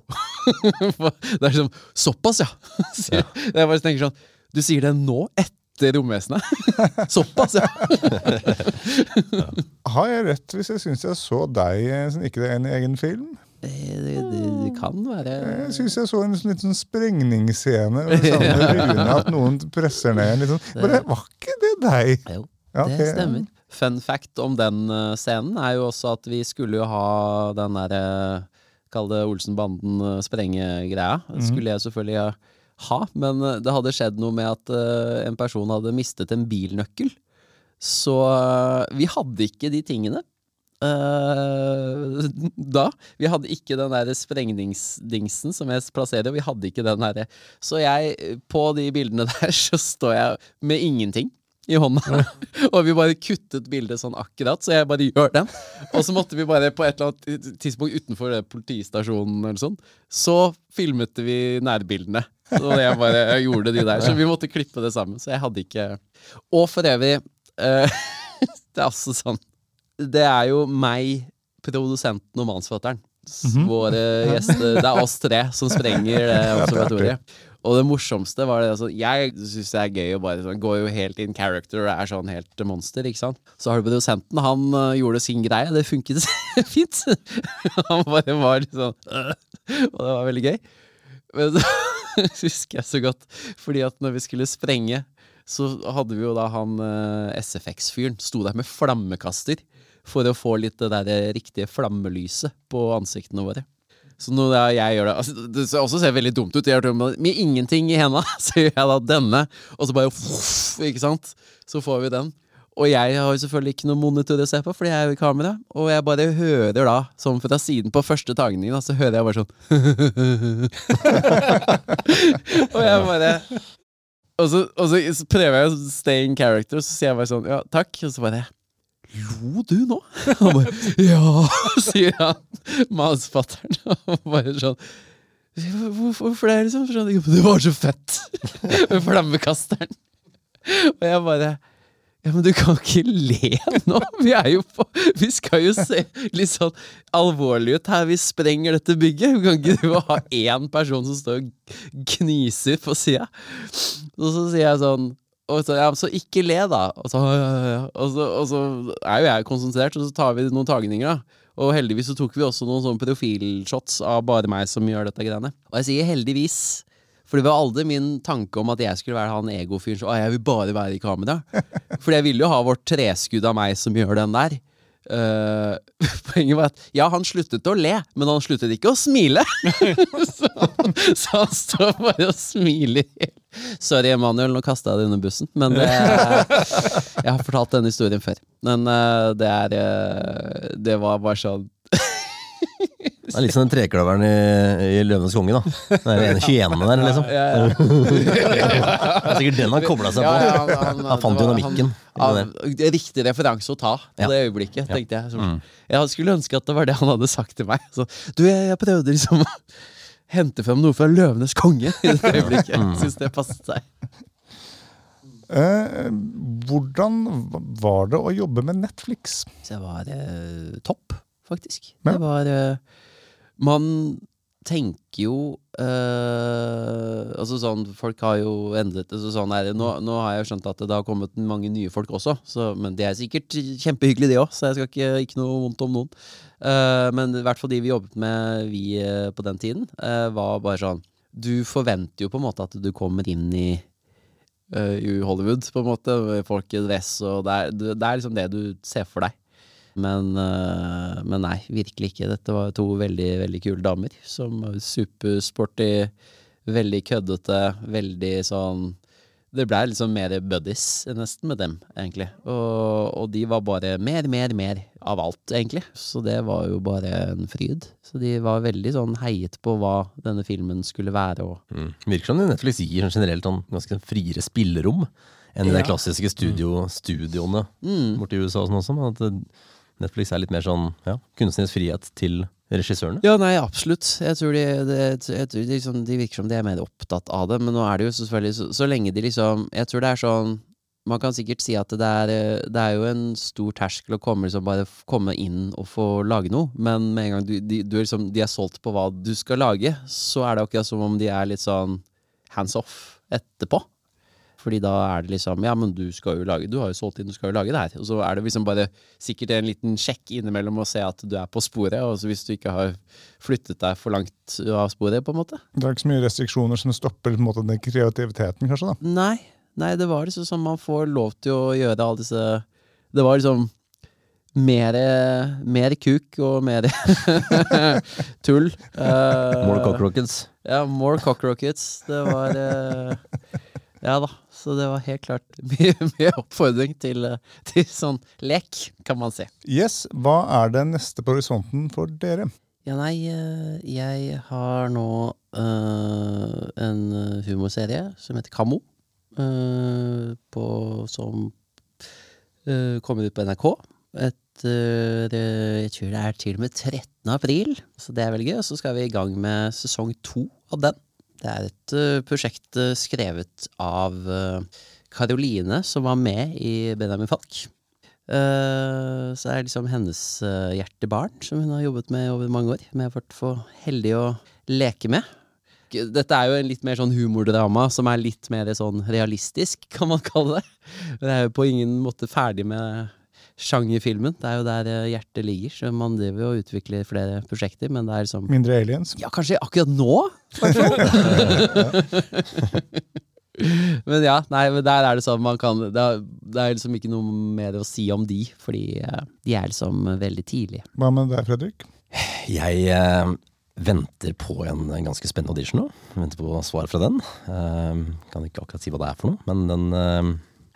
det er liksom Såpass, ja! Jeg bare tenker sånn Du sier det nå, etter romvesenet? Såpass, ja! Har jeg rett hvis jeg syns jeg så deg eh, som ikke det er en egen film? Det, det, det, det kan være Jeg syns jeg så en sånn liten sprengningsscene. Sammen med Rune, at noen presser ned. Liksom. Bare, var ikke det deg? Jo, Ja, det ok. stemmer. Fun fact om den eh, scenen er jo også at vi skulle jo ha den derre Kall det Olsenbanden-sprengegreia. Det skulle jeg selvfølgelig eh, ha, men eh, det hadde skjedd noe med at eh, en person hadde mistet en bilnøkkel. Så eh, vi hadde ikke de tingene. Uh, da. Vi hadde ikke den der sprengningsdingsen som jeg plasserer. Vi hadde ikke den derre Så jeg, på de bildene der, så står jeg med ingenting. I hånda. og vi bare kuttet bildet sånn akkurat, så jeg bare gjør den. Og så måtte vi bare på et eller annet tidspunkt utenfor det politistasjonen eller sånn, så filmet vi nærbildene. Så jeg bare jeg gjorde de der. Så vi måtte klippe det sammen. Så jeg hadde ikke Og for øvrig uh, Det er altså sånn Det er jo meg, produsenten og manusforfatteren. Våre gjester. Det er oss tre som sprenger det observatoriet. Og det morsomste var det altså, Jeg syns det er gøy å bare sånn, gå jo helt in character og er sånn helt monster, ikke sant. Så har du produsenten, han uh, gjorde sin greie, det funket fint. han bare var litt sånn øh, Og det var veldig gøy. Men så husker jeg så godt, fordi at når vi skulle sprenge, så hadde vi jo da han uh, SFX-fyren sto der med flammekaster for å få litt det der riktige flammelyset på ansiktene våre. Så når da jeg gjør det altså, Det ser også veldig dumt ut. Jeg gjør med, ingenting i henda, så gjør jeg da denne, og så bare uff, Ikke sant? Så får vi den. Og jeg har jo selvfølgelig ikke noe monitor å se på, fordi jeg er jo i kamera. Og jeg bare hører da, sånn fra siden på første tagningen, da, så hører jeg bare sånn Og jeg bare og så, og så prøver jeg å stay in character, og så sier jeg bare sånn Ja, takk. Og så bare Lo du nå? Han bare Ja, sier han. Masfatter'n. Bare sånn Hvorfor, hvorfor det? Liksom? Sånn, det var så fett! Med flammekasteren. Og jeg bare ja, men du kan ikke le nå! Vi er jo på Vi skal jo se litt sånn alvorlig ut her. Vi sprenger dette bygget. Vi kan ikke du, ha én person som står og gniser på sida. Og så sier jeg sånn og så, ja, så ikke le, da. Og så, og, så, og så er jo jeg konsentrert, og så tar vi noen tagninger, da. Og heldigvis så tok vi også noen sånne profilshots av bare meg som gjør dette greiene. Og jeg sier heldigvis, for det var aldri min tanke om at jeg skulle være han egofyren som jeg vil bare være i kamera. For jeg ville jo ha vårt treskudd av meg som gjør den der. Eh, poenget var at ja, han sluttet å le, men han sluttet ikke å smile. så, så han står bare og smiler. Sorry, Emanuel, nå kasta jeg deg under bussen. Men det, jeg har fortalt denne historien før. Men uh, det er uh, Det var bare sånn Det er litt som den trekløveren i, i Løvenes konge, da. Den ene 21. der, liksom. ja, ja. Det er sikkert den han kobla seg på. Ja, ja, han- han- Han fant dynamikken. han- Riktig referanse å ta på Ja. det øyeblikket, tenkte jeg. Så, Mm. Jeg skulle ønske at det var det han hadde sagt til meg. Så, du, jeg, jeg prøvde liksom å hente frem noe fra Løvenes konge i det øyeblikket. Mm. Jeg Syns det passet seg. Eh, hvordan var det å jobbe med Netflix? Det var eh, topp, faktisk. Ja. Det var eh, Man tenker jo eh, Altså sånn, Folk har jo endret det. Så sånn det. Nå, nå har jeg jo skjønt at det har kommet mange nye folk også, så, men det er sikkert kjempehyggelig, det òg, så jeg skal ikke, ikke noe vondt om noen. Uh, men i hvert fall de vi jobbet med, vi uh, på den tiden, uh, var bare sånn Du forventer jo på en måte at du kommer inn i i Hollywood, på en måte. Folk i dress, og det er, det er liksom det du ser for deg. Men, eh, men nei, virkelig ikke. Dette var to veldig, veldig kule damer. Som supersporty, veldig køddete, veldig sånn Det blei liksom mer buddies nesten med dem, egentlig. Og, og de var bare mer, mer, mer av alt, egentlig. Så det var jo bare en fryd. Så de var veldig sånn heiet på hva denne filmen skulle være. Og Mm. Virker som Netflix gir sånn generelt sånn ganske friere spillerom enn de klassiske studio, studioene Mm. borti USA og sånn også. At Netflix er litt mer sånn ja, kunstnerisk frihet til regissørene. Ja, nei, absolutt. Jeg tror de, de, jeg tror de, liksom, de virker som de er mer opptatt av det. Men nå er det jo selvfølgelig så, så lenge de liksom Jeg tror det er sånn Man kan sikkert si at det er, det er jo en stor terskel å komme, liksom, bare komme inn og få lage noe. Men med en gang du, de, du er liksom, de er solgt på hva du skal lage, så er det akkurat som om de er litt sånn hands off etterpå. Fordi da er det liksom Ja, men du skal jo lage Du har jo solgt inn, du skal jo lage det her. Og så er det liksom bare sikkert en liten sjekk innimellom å se at du er på sporet. Og så hvis du ikke har flyttet deg for langt av sporet, på en måte. Det er ikke så mye restriksjoner som stopper på en måte, den kreativiteten, kanskje? da. Nei. Nei, det var liksom sånn man får lov til å gjøre alle disse Det var liksom mer, mer kuk og mer tull. Uh, More cockrockets. Ja, more cockrockets. Det var uh, Ja da. Så det var helt klart mye, mye oppfordring til, eh, til sånn lek, kan man si. Yes, Hva er det neste på horisonten for dere? Ja, nei, eh, jeg har nå eh, en humorserie som heter Kammo. eh, på, som eh, kommer ut på NRK. Etter eh, Jeg tror det er til og med 13. april, så det er veldig gøy. Og så skal vi i gang med sesong to av den. Det er et eh, prosjekt eh, skrevet av eh, Karoline, som var med i Benjamin Falk. Eh, så er liksom hennes eh, hjertebarn, som hun har jobbet med over mange år. Som jeg har vært for heldig å leke med. Dette er jo en litt mer sånn humordrama som er litt mer sånn realistisk, kan man kalle det. Det er jo på ingen måte ferdig med sjangerfilmen. Det er jo der eh, hjertet ligger, så man driver jo og utvikler flere prosjekter, men det er liksom Mindre aliens. Ja, kanskje akkurat nå, men ja, nei, men der er det sånn man kan Det er, det er liksom ikke noe mer å si om de, fordi eh, de er liksom veldig tidlige. Hva med deg, Fredrik? Jeg eh, venter på en ganske spennende audition nå. Venter på svar fra den. Eh, kan ikke akkurat si hva det er for noe, men den, eh,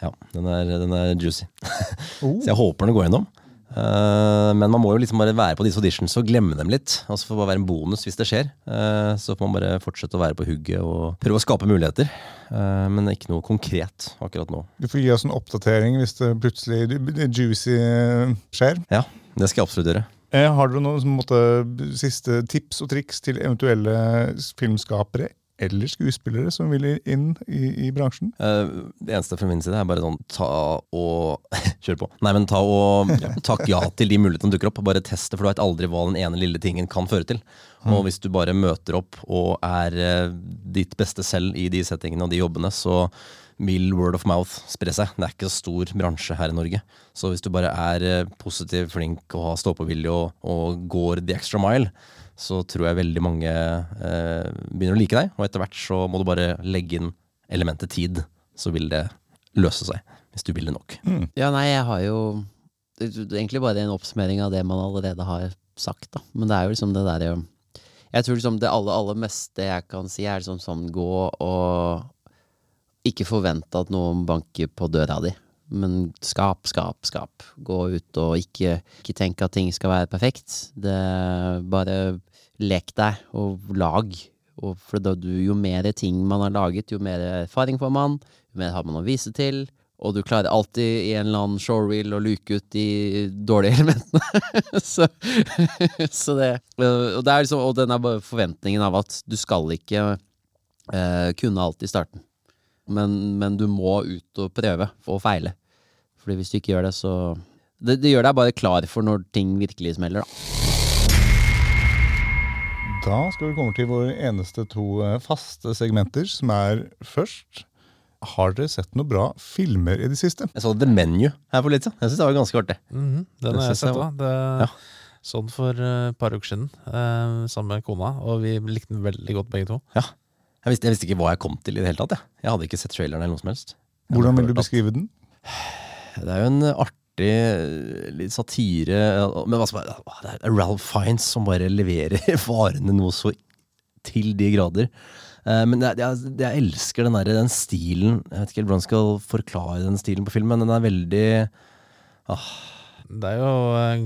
ja, den, er, den er juicy. Oh. Så jeg håper den går gjennom. Uh, men man må jo liksom bare være på disse auditions og glemme dem litt. Altså får bare være en bonus hvis det skjer. Uh, så får man bare fortsette å være på hugget og prøve å skape muligheter. Uh, men ikke noe konkret akkurat nå. Du får gi oss en oppdatering hvis det plutselig det juicy skjer. Ja, det skal jeg absolutt gjøre. Har dere noen måte, siste tips og triks til eventuelle filmskapere eller skuespillere som vil inn i, i bransjen? Uh, Det eneste fra min side er bare sånn ta og Kjør på. Nei, men ta og takk ja til de mulighetene som dukker opp. Bare test det, for du veit aldri hva den ene lille tingen kan føre til. Og hvis du bare møter opp og er eh, ditt beste selv i de settingene og de jobbene, så vil word of mouth spre seg. Det er ikke så stor bransje her i Norge. Så hvis du bare er eh, positiv, flink og har stå-på-vilje og, og går the extra mile, så tror jeg veldig mange eh, begynner å like deg. Og etter hvert så må du bare legge inn elementet tid, så vil det løse seg. Hvis du vil det nok. Ja, nei, jeg har jo egentlig bare en oppsummering av det man allerede har sagt, da. Men det er jo liksom det derre Jeg tror liksom det aller, aller meste jeg kan si, er liksom sånn gå og ikke forvente at noen banker på døra di. Men skap, skap, skap. Gå ut og ikke, ikke tenk at ting skal være perfekt. Det Bare lek deg og lag. Og du, jo mer ting man har laget, jo mer erfaring får man, jo mer har man å vise til. Og du klarer alltid i en eller annen showreel å luke ut de dårlige elementene. så, så det og, det er liksom, og den bare forventningen av at du skal ikke eh, kunne alt i starten. Men, men du må ut og prøve og feile. Fordi hvis du ikke gjør det, så det, det gjør deg bare klar for når ting virkelig smeller, da. Da skal vi komme til våre eneste to eh, faste segmenter, som er først Har dere sett noe bra filmer i det siste? Jeg så The Menu her for litt siden. Jeg synes det var ganske artig. Mhm, den har jeg sett òg. Det Ja. Sånn for eh, et par uker siden, eh, sammen med kona. Og vi likte den veldig godt, begge to. Jeg visste, jeg visste ikke hva jeg kom til i det hele tatt. Jeg, jeg hadde ikke sett traileren eller noe som helst. Jeg Hvordan vil du beskrive den? Det er jo en artig litt satire Men er, det er Ralph Fiennes som bare leverer varene noe så til de grader. Eh, Men jeg, jeg, jeg elsker den, der, den stilen Jeg vet ikke hvordan jeg skal forklare den stilen på filmen. men den er veldig Det er jo eh,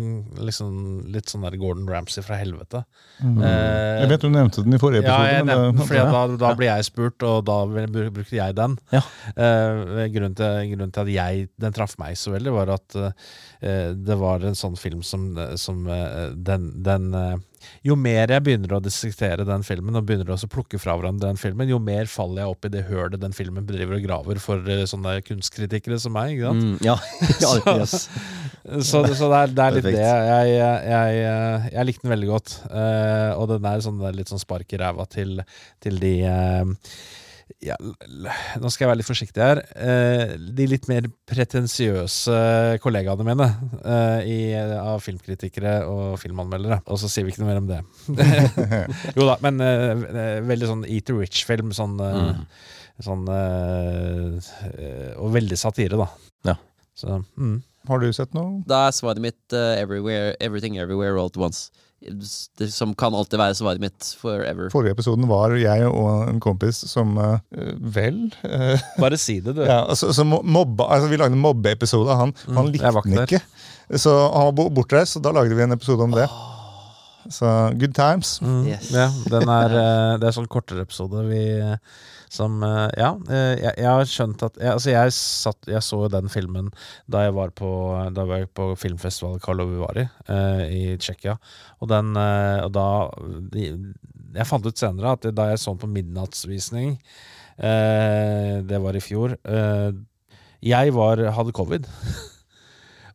liksom litt sånn der Gordon Ramsay fra helvete. Mm. Eh, Jeg vet du nevnte den i forrige Ja, episode. jeg nevnte den, det- fordi da, da ble jeg spurt, og da brukte jeg den. Ja. Eh, grunnen, til, grunnen til at jeg, den traff meg så veldig, var at eh, det var en sånn film som, som eh, den, den eh, Jo mer jeg begynner å dissektere den filmen, og begynner å plukke fra hverandre den filmen, jo mer faller jeg opp i det hølet den filmen bedriver og graver for eh, sånne kunstkritikere som meg. ikke sant? mm, Ja. ja yes. Så, så det, er, det er litt Perfekt. det. Jeg, jeg, jeg, jeg likte den veldig godt. Uh, og den er sånn, litt sånn spark i ræva til, til de eh, ja, Nå skal jeg være litt forsiktig her. Eh, de litt mer pretensiøse kollegaene mine eh, i, av filmkritikere og filmanmeldere. Og så sier vi ikke noe mer om det. jo da, men eh, veldig sånn Eat the Rich-film. Sånn, mm. sånn Og veldig satire, da. Ja. Så, mm. Har du sett noe? Da er svaret mitt uh, everywhere, Everything Everywhere All At Once. Det som kan alltid være svaret mitt forever. Forrige episoden var jeg og en kompis som uh, vel uh, Bare si det, du. ja, altså, mobba, altså, Vi lagde en mobbeepisode. Han, han likte den ikke. Så han var bo- bortreist, så da lagde vi en episode om det. Så good times. Mm, Yes. Ja, den er, eh, det er sånn kortere episode vi som eh, Ja, eh, jeg, jeg har skjønt at jeg, Altså, jeg, satt, jeg så jo den filmen da jeg var på, da var jeg på filmfestivalen Karlo Vivari eh, i Tsjekkia. Og den Og da de, Jeg fant ut senere at da jeg så den på midnattsvisning, eh, det var i fjor eh, Jeg var, hadde covid.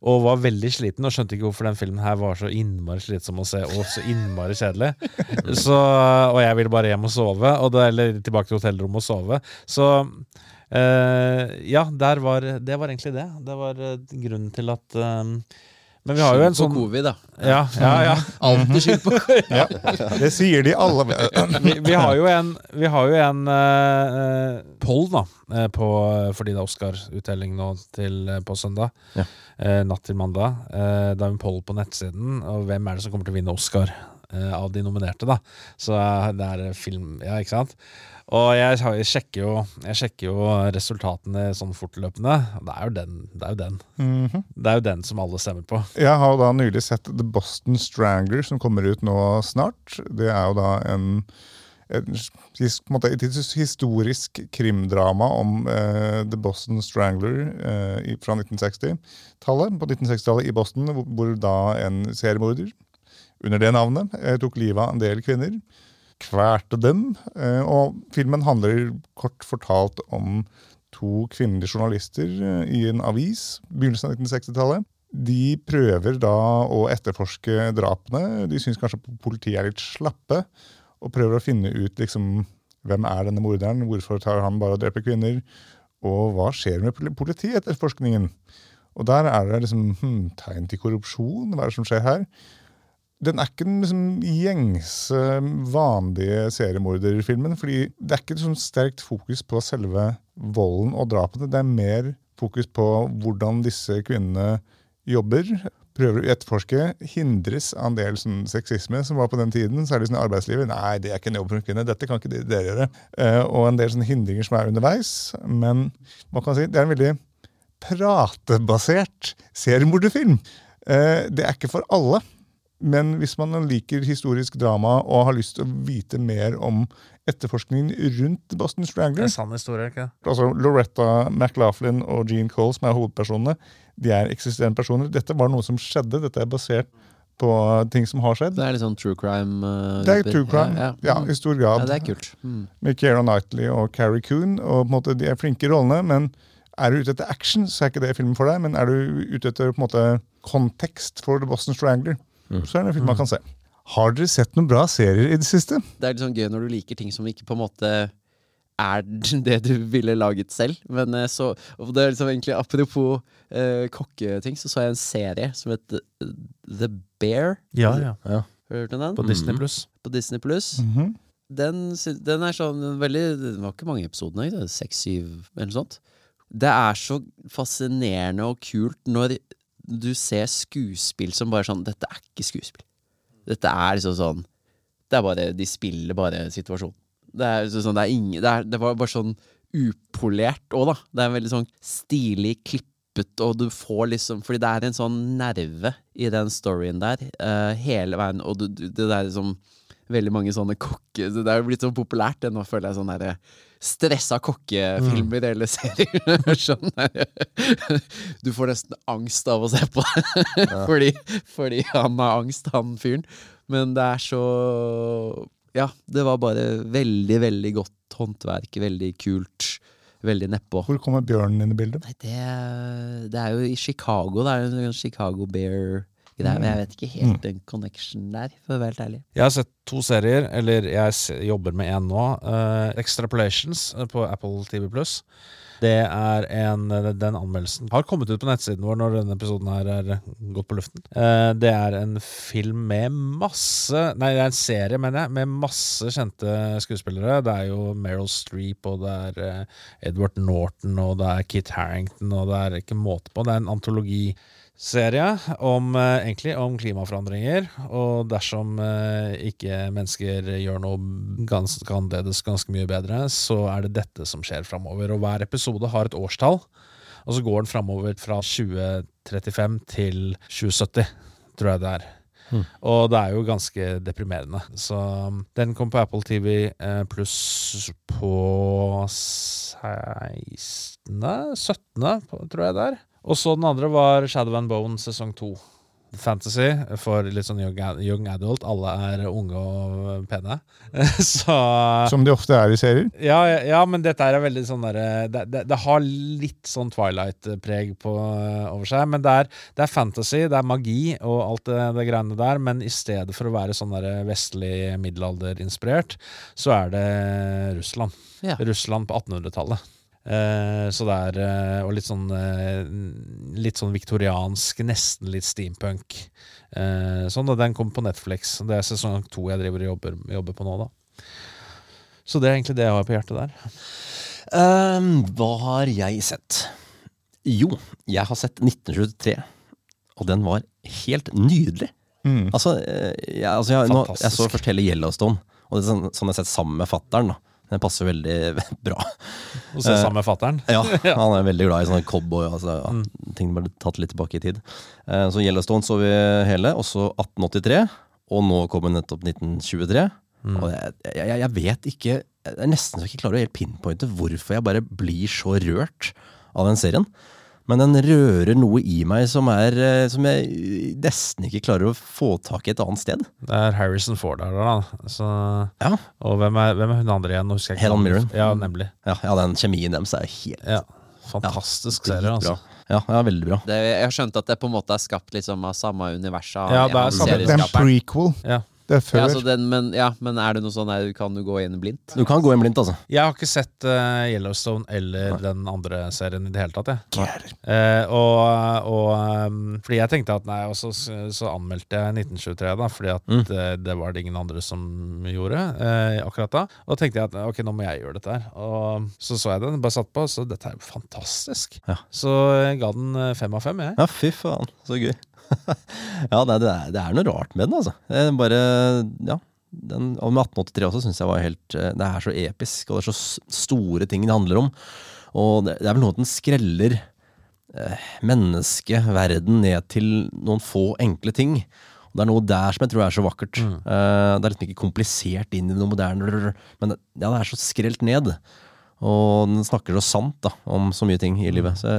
Og var veldig sliten og skjønte ikke hvorfor den filmen her var så innmari slitsom å se og så innmari kjedelig. Så, og jeg ville bare hjem og sove, og det, eller tilbake til hotellrommet og sove. Så eh, ja, var, det var egentlig det. Det var eh, grunnen til at eh, Men vi har jo en Skyld sånn på covid, da. Ja, ja, ja. Alltid skyld på covid. Ja, det sier de alle. Vi, vi har jo en, vi har jo en uh, poll, da, eh, på, fordi det er Oscar-uttelling nå til, eh, på søndag. Ja. Uh, natt til mandag. Uh, det er en poll på nettsiden, og hvem er det som kommer til å vinne Oscar av de nominerte, da? Så det er film, ja, ikke sant? Og jeg, jeg, sjekker jo, jeg sjekker jo resultatene sånn fortløpende. Det er jo den. Det er jo den, Mhm. det er jo den som alle stemmer på. Jeg har jo da nylig sett The Boston Strangler, som kommer ut nå snart. Det er jo da en, et historisk krimdrama om uh, The Boston Strangler uh, fra 1960-tallet. På 1960-tallet i Boston, hvor, hvor da en seriemorder under det navnet eh, tok livet av en del kvinner. Kverte dem. Eh, og filmen handler kort fortalt om to kvinnelige journalister eh, i en avis begynnelsen av 1960-tallet. De prøver da å etterforske drapene. De syns kanskje politiet er litt slappe, og prøver å finne ut liksom, hvem er denne morderen, hvorfor tar han bare og dreper kvinner, og hva skjer med poli- politietterforskningen. Og der er det liksom hmm, tegn til korrupsjon. Hva er det som skjer her? Den er ikke den liksom gjengse, vanlige seriemorderfilmen. fordi det er ikke sånn sterkt fokus på selve volden og drapene. Det er mer fokus på hvordan disse kvinnene jobber. Prøver å etterforske. Hindres av en del sånn sexisme som var på den tiden. Særlig sånn i arbeidslivet. Nei, det er ikke en jobb for en kvinne. Dette kan ikke dere gjøre. Uh, og en del sånn, hindringer som er underveis. Men man kan si, det er en veldig pratebasert seriemorderfilm. Uh, det er ikke for alle. Men hvis man liker historisk drama og har lyst til å vite mer om etterforskningen rundt Boston Strangler Det er sann historie, ikke altså Loretta McLaughlin og Gene Cole, som er hovedpersonene, de er eksisterende personer. Dette var noe som skjedde. Dette er basert på ting som har skjedd. Det er litt sånn true crime. Uh, Det er true crime, Ja, ja, ja. i stor grad. ja, det er kult. Mm. Med Keira Knightley og Carrie Coon. Og på en måte, de er flinke i rollene, men er du ute etter action, så er ikke det filmen for deg. Men er du ute etter på en måte kontekst for The Boston Strangler, så er det en film man kan se. Har dere sett noen bra serier i det siste? Det er litt sånn gøy når du liker ting som ikke på en måte er det du ville laget selv. Men eh, så og det er liksom egentlig Apropos eh, kokketing, så så jeg en serie som het eh, The Bear. Ja, ja. Ja. Hørte du den? På Disney Pluss. På Disney Pluss. -hmm. Den, den er sånn veldig Det var ikke mange episoder, seks-syv eller noe sånt. Det er så fascinerende og kult når du ser skuespill som bare sånn Dette er ikke skuespill. Dette er liksom sånn Det er bare De spiller bare situasjonen. Det er liksom sånn Det er ingen Det, det var bare sånn upolert òg, da. Det er veldig sånn stilig klippet, og du får liksom Fordi det er en sånn nerve i den storyen der uh, hele veien, og du, du, det der liksom Veldig mange sånne kokke... Det er jo blitt så populært, det nå føler jeg sånn derre stressa kokkefilmer eller serier. sånn. Du får nesten angst av å se på det. fordi, fordi han har angst, han fyren. Men det er så Ja, det var bare veldig, veldig godt håndverk. Veldig kult. Veldig nedpå. Hvor kommer bjørnen inn i bildet? Nei, det, det er jo i Chicago. Det er jo en Chicago Bear-greie. Men jeg vet ikke helt den connection der, for å være helt ærlig. Jeg har sett to serier, eller jeg jobber med en nå. Uh, Extrapolations eh, på Apple TV Pluss. Det er en, Den anmeldelsen har kommet ut på nettsiden vår når denne episoden her er gått på luften. Uh, Det er en film med masse Nei, det er en serie, mener jeg, med masse kjente skuespillere. Det er jo Meryl Streep, og det er uh, Edward Norton, og det er Kit Harrington, og det er ikke måte på. Det er en antologiserie om, eh, egentlig om klimaforandringer. Og dersom eh, ikke mennesker gjør noe ganske annerledes ganske mye bedre, så er det dette som skjer framover. Og hver episode har et årstall, og så går den framover fra 2035 til 2070, tror jeg det er. Og det er jo ganske deprimerende. Så um, den kom på Apple TV eh, pluss på 16. 17. tror jeg det er. Og så den andre var Shadow and Bone sesong to. Fantasy for litt sånn young, young adult. Alle er unge og pene. Så Som de ofte er i serier. ja, ja, ja, men dette er veldig sånn derre det, det, det har litt sånn Twilight-preg over seg. Men det er, det er fantasy, det er magi og alt det, det greiene der. Men i stedet for å være sånn der vestlig middelalderinspirert, så er det Russland. Ja. Russland på 1800-tallet. Eh, så det er eh, Og litt sånn eh, Litt sånn viktoriansk, nesten litt steampunk. Eh, sånn, og Den kommer på Netflix. Det er sesong to jeg driver og jobber, jobber på nå, da. Så det er egentlig det jeg har på hjertet der. Um, hva har jeg sett? Jo, jeg har sett 1923. Og den var helt nydelig. Mm. Altså, jeg, altså jeg, nå, jeg så først hele Yellowstone, og det er sånn, sånn jeg har sett sammen med fattern. Den passer veldig bra. Og se Eh, sammen med fattern. Ja, han er veldig glad i sånne cowboy. Altså, ja, Ting bare tatt litt tilbake i tid. Eh, så Yellowstone så vi hele, også 1883. Og nå kommer nettopp 1923. Og jeg, jeg, jeg vet ikke Jeg er nesten så jeg ikke klarer å helt pinpointe hvorfor jeg bare blir så rørt av den serien. Men den rører noe i meg som, er, eh, som jeg nesten ikke klarer å få tak i et annet sted. Det er Harrison Ford der, da. Så, Ja, og hvem er, hvem er hun andre igjen? Husker jeg ikke Helen. Mirren. Ja, nemlig. ja, ja den kjemien deres er helt Ja, Fantastisk serie, dritbra. altså. Ja, ja, veldig bra. Det, jeg har skjønt at det på en måte er skapt liksom av samme univers. Ja, det er samme- Det er en prequel. Ja. Det er før. Ja, altså den, men, ja, men er det noe sånn her, kan du gå inn blindt? Du kan gå inn blindt, altså. Jeg har ikke sett uh, Yellowstone eller den andre serien i det hele tatt. Jeg. Eh, og, og um, Fordi jeg tenkte at nei, og så, så anmeldte jeg 1923, da, fordi at Mm. det, det var det ingen andre som gjorde uh, akkurat da. Og da tenkte jeg at ok, nå må jeg gjøre dette her. Og så så jeg den, bare satt på, så dette er jo fantastisk. Ja. Så jeg ga den fem av fem, jeg. Ja, fy faen, så gøy. ja, det, det, er, det er noe rart med den, altså. Bare, ja. Den, og med 1883 også syns jeg var helt eh, Det er så episk, og det er så store ting det handler om. Og det, det er vel noe at den skreller eh, mennesket, verden, ned til noen få enkle ting. Og det er noe der som jeg tror er så vakkert. Eh, det er liksom ikke komplisert inn i noe moderne, men det, ja, det er så skrelt ned. Og den snakker så sant da, om så mye ting i livet. Så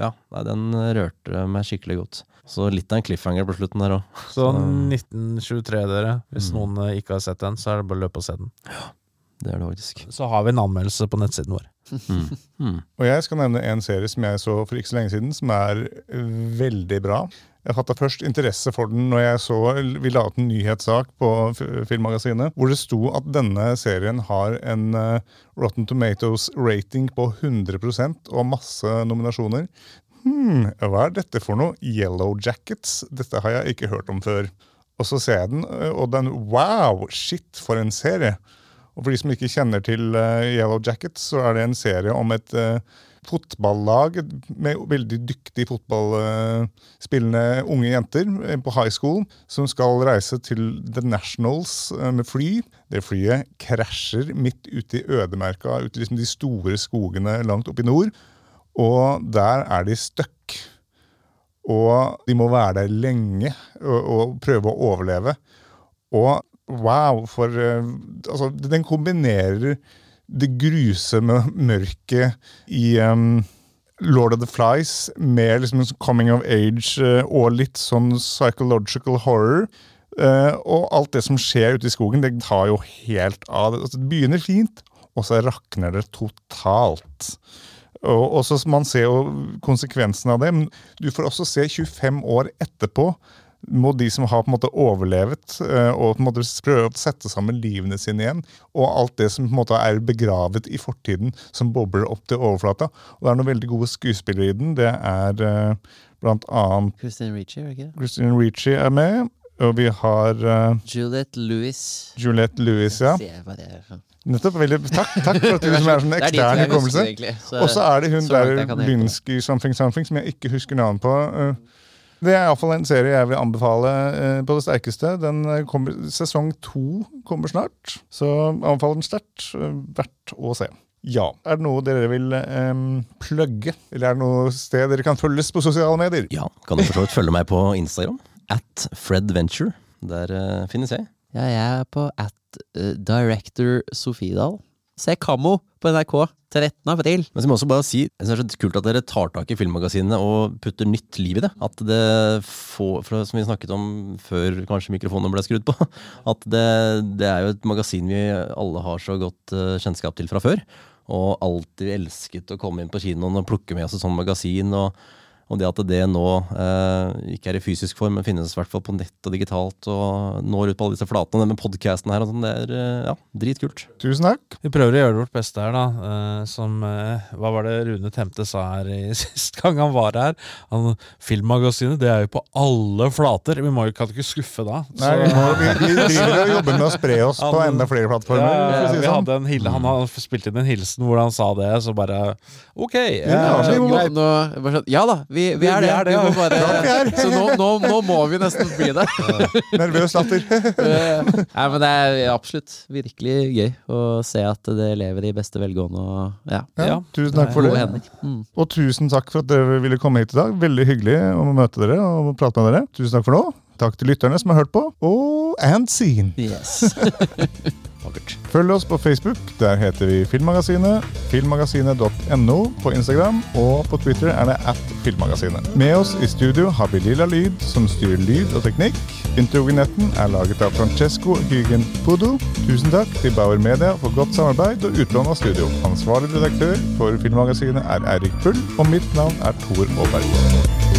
ja, den rørte meg skikkelig godt. Så litt av en cliffhanger på slutten der òg. Så 1923, dere. Hvis noen eh, ikke har sett den, så er det bare å løpe og se den. Ja, Det er det faktisk. Så har vi en anmeldelse på nettsiden vår. Og jeg skal nevne en serie som jeg så for ikke så lenge siden, som er veldig bra. Jeg fatta først interesse for den når jeg så vi la ut en nyhetssak på Filmmagasinet, hvor det sto at denne serien har en eh, Rotten Tomatoes-rating på 100% og masse nominasjoner. Hmm, hva er dette for noe? Yellow Jackets? Dette har jeg ikke hørt om før. Og så ser jeg den, eh, og den Wow! Shit, for en serie! Og for de som ikke kjenner til eh, Yellow Jackets, så er det en serie om et eh, fotballag med veldig dyktige fotballspillende unge jenter eh, på high school som skal reise til The Nationals med fly. Det flyet krasjer midt ute i ødemerka, ute i liksom de store skogene langt oppe i nord. Og der er de stuck. Og de må være der lenge og, og prøve å overleve. Og wow, for eh, Altså, den kombinerer det grusomme mørket i um, Lord of the Flies med liksom coming of age eh, og litt sånn psychological horror. Og alt det som skjer ute i skogen, det tar jo helt av. Altså, det begynner fint, og så rakner det totalt. Og, og så Man ser jo konsekvensen av det, men du får også se 25 år etterpå må de som har på en måte overlevet eh, og på en måte prøve å sette sammen livene sine igjen, og alt det som på en måte er begravet i fortiden, som bobler opp til overflata. Og Det er noen veldig gode skuespillere i den. Det er eh, blant annet Christine Ricci, er det ikke det? Christine Ricci er med, og vi har uh, Juliette Lewis. Juliette Lewis, ja. Nettopp. Veldig, takk, takk for at du som er sånn er ekstern hukommelse. Og så er det hun der. Lynsky something something, som jeg ikke husker navnet på. Eh, Det er iallfall en serie jeg vil anbefale eh, på det sterkeste. Den eh, kommer, Sesong to kommer snart, så anbefaler den sterkt. Verdt å se. Ja. Er det noe dere vil um, plugge? Eller er det noe sted dere kan følges på sosiale medier? Ja, kan du for så vidt følge meg på Instagram. at Fred Venture. Der uh, finnes jeg. Ja, jeg er på at eh, director Sofiedal. Se Kammo på NRK 13. april. Men så må jeg også bare si, jeg synes det er så kult at dere tar tak i filmmagasinene og putter nytt liv i det. At det får, som vi snakket om før kanskje mikrofonen ble skrudd på, at det, det er jo et magasin vi alle har så godt eh, kjennskap til fra før. Og alltid elsket å komme inn på kinoen og plukke med oss et sånt magasin. og og det at det nå eh, ikke er i fysisk form, men finnes i hvert fall på nett og digitalt, og når ut på alle disse flatene, det med podcasten her og sånn, det er eh, ja, dritkult. Tusen takk. Vi prøver å gjøre vårt beste her, da. eh, som eh, Hva var det Rune Temte sa her i sist gang han var her? Han, filmmagasinet det er jo på alle flater. Vi må jo kan ikke skuffe da. Nei, vi, vi, vi driver og jobber med å spre oss på enda flere plattformer. Ja, ja, si vi sånn. hadde en han hadde spilt inn en hilsen hvor han sa det, så bare Ok. Ja, ja, vi må- Greit, nå, sånn, ja da, vi, vi er det. Vi er det, Vi må ja. bare, er. så nå, nå, nå må vi nesten bli det. Nervøs latter. Eh, Nei, men det er absolutt virkelig gøy å se at det lever i beste velgående og ja, Ja, Ja, tusen takk for det. Mm. Og tusen takk for at dere ville komme hit i dag. Veldig hyggelig å møte dere og prate med dere. Tusen takk for nå. Takk til lytterne som har hørt på. Og and scene. Yes. Følg oss på Facebook. Der heter vi Filmmagasinet. Filmmagasinet.no på Instagram. Og på Twitter er det at Filmmagasinet. Med oss i studio har vi Lilla Lyd, som styrer lyd og teknikk. Introvinetten er laget av Francesco Hygen Pudo. Tusen takk til Bauer Media for godt samarbeid og utlån av studio. Ansvarlig redaktør for Filmmagasinet er Eirik Pull, og mitt navn er Tor Aaberg.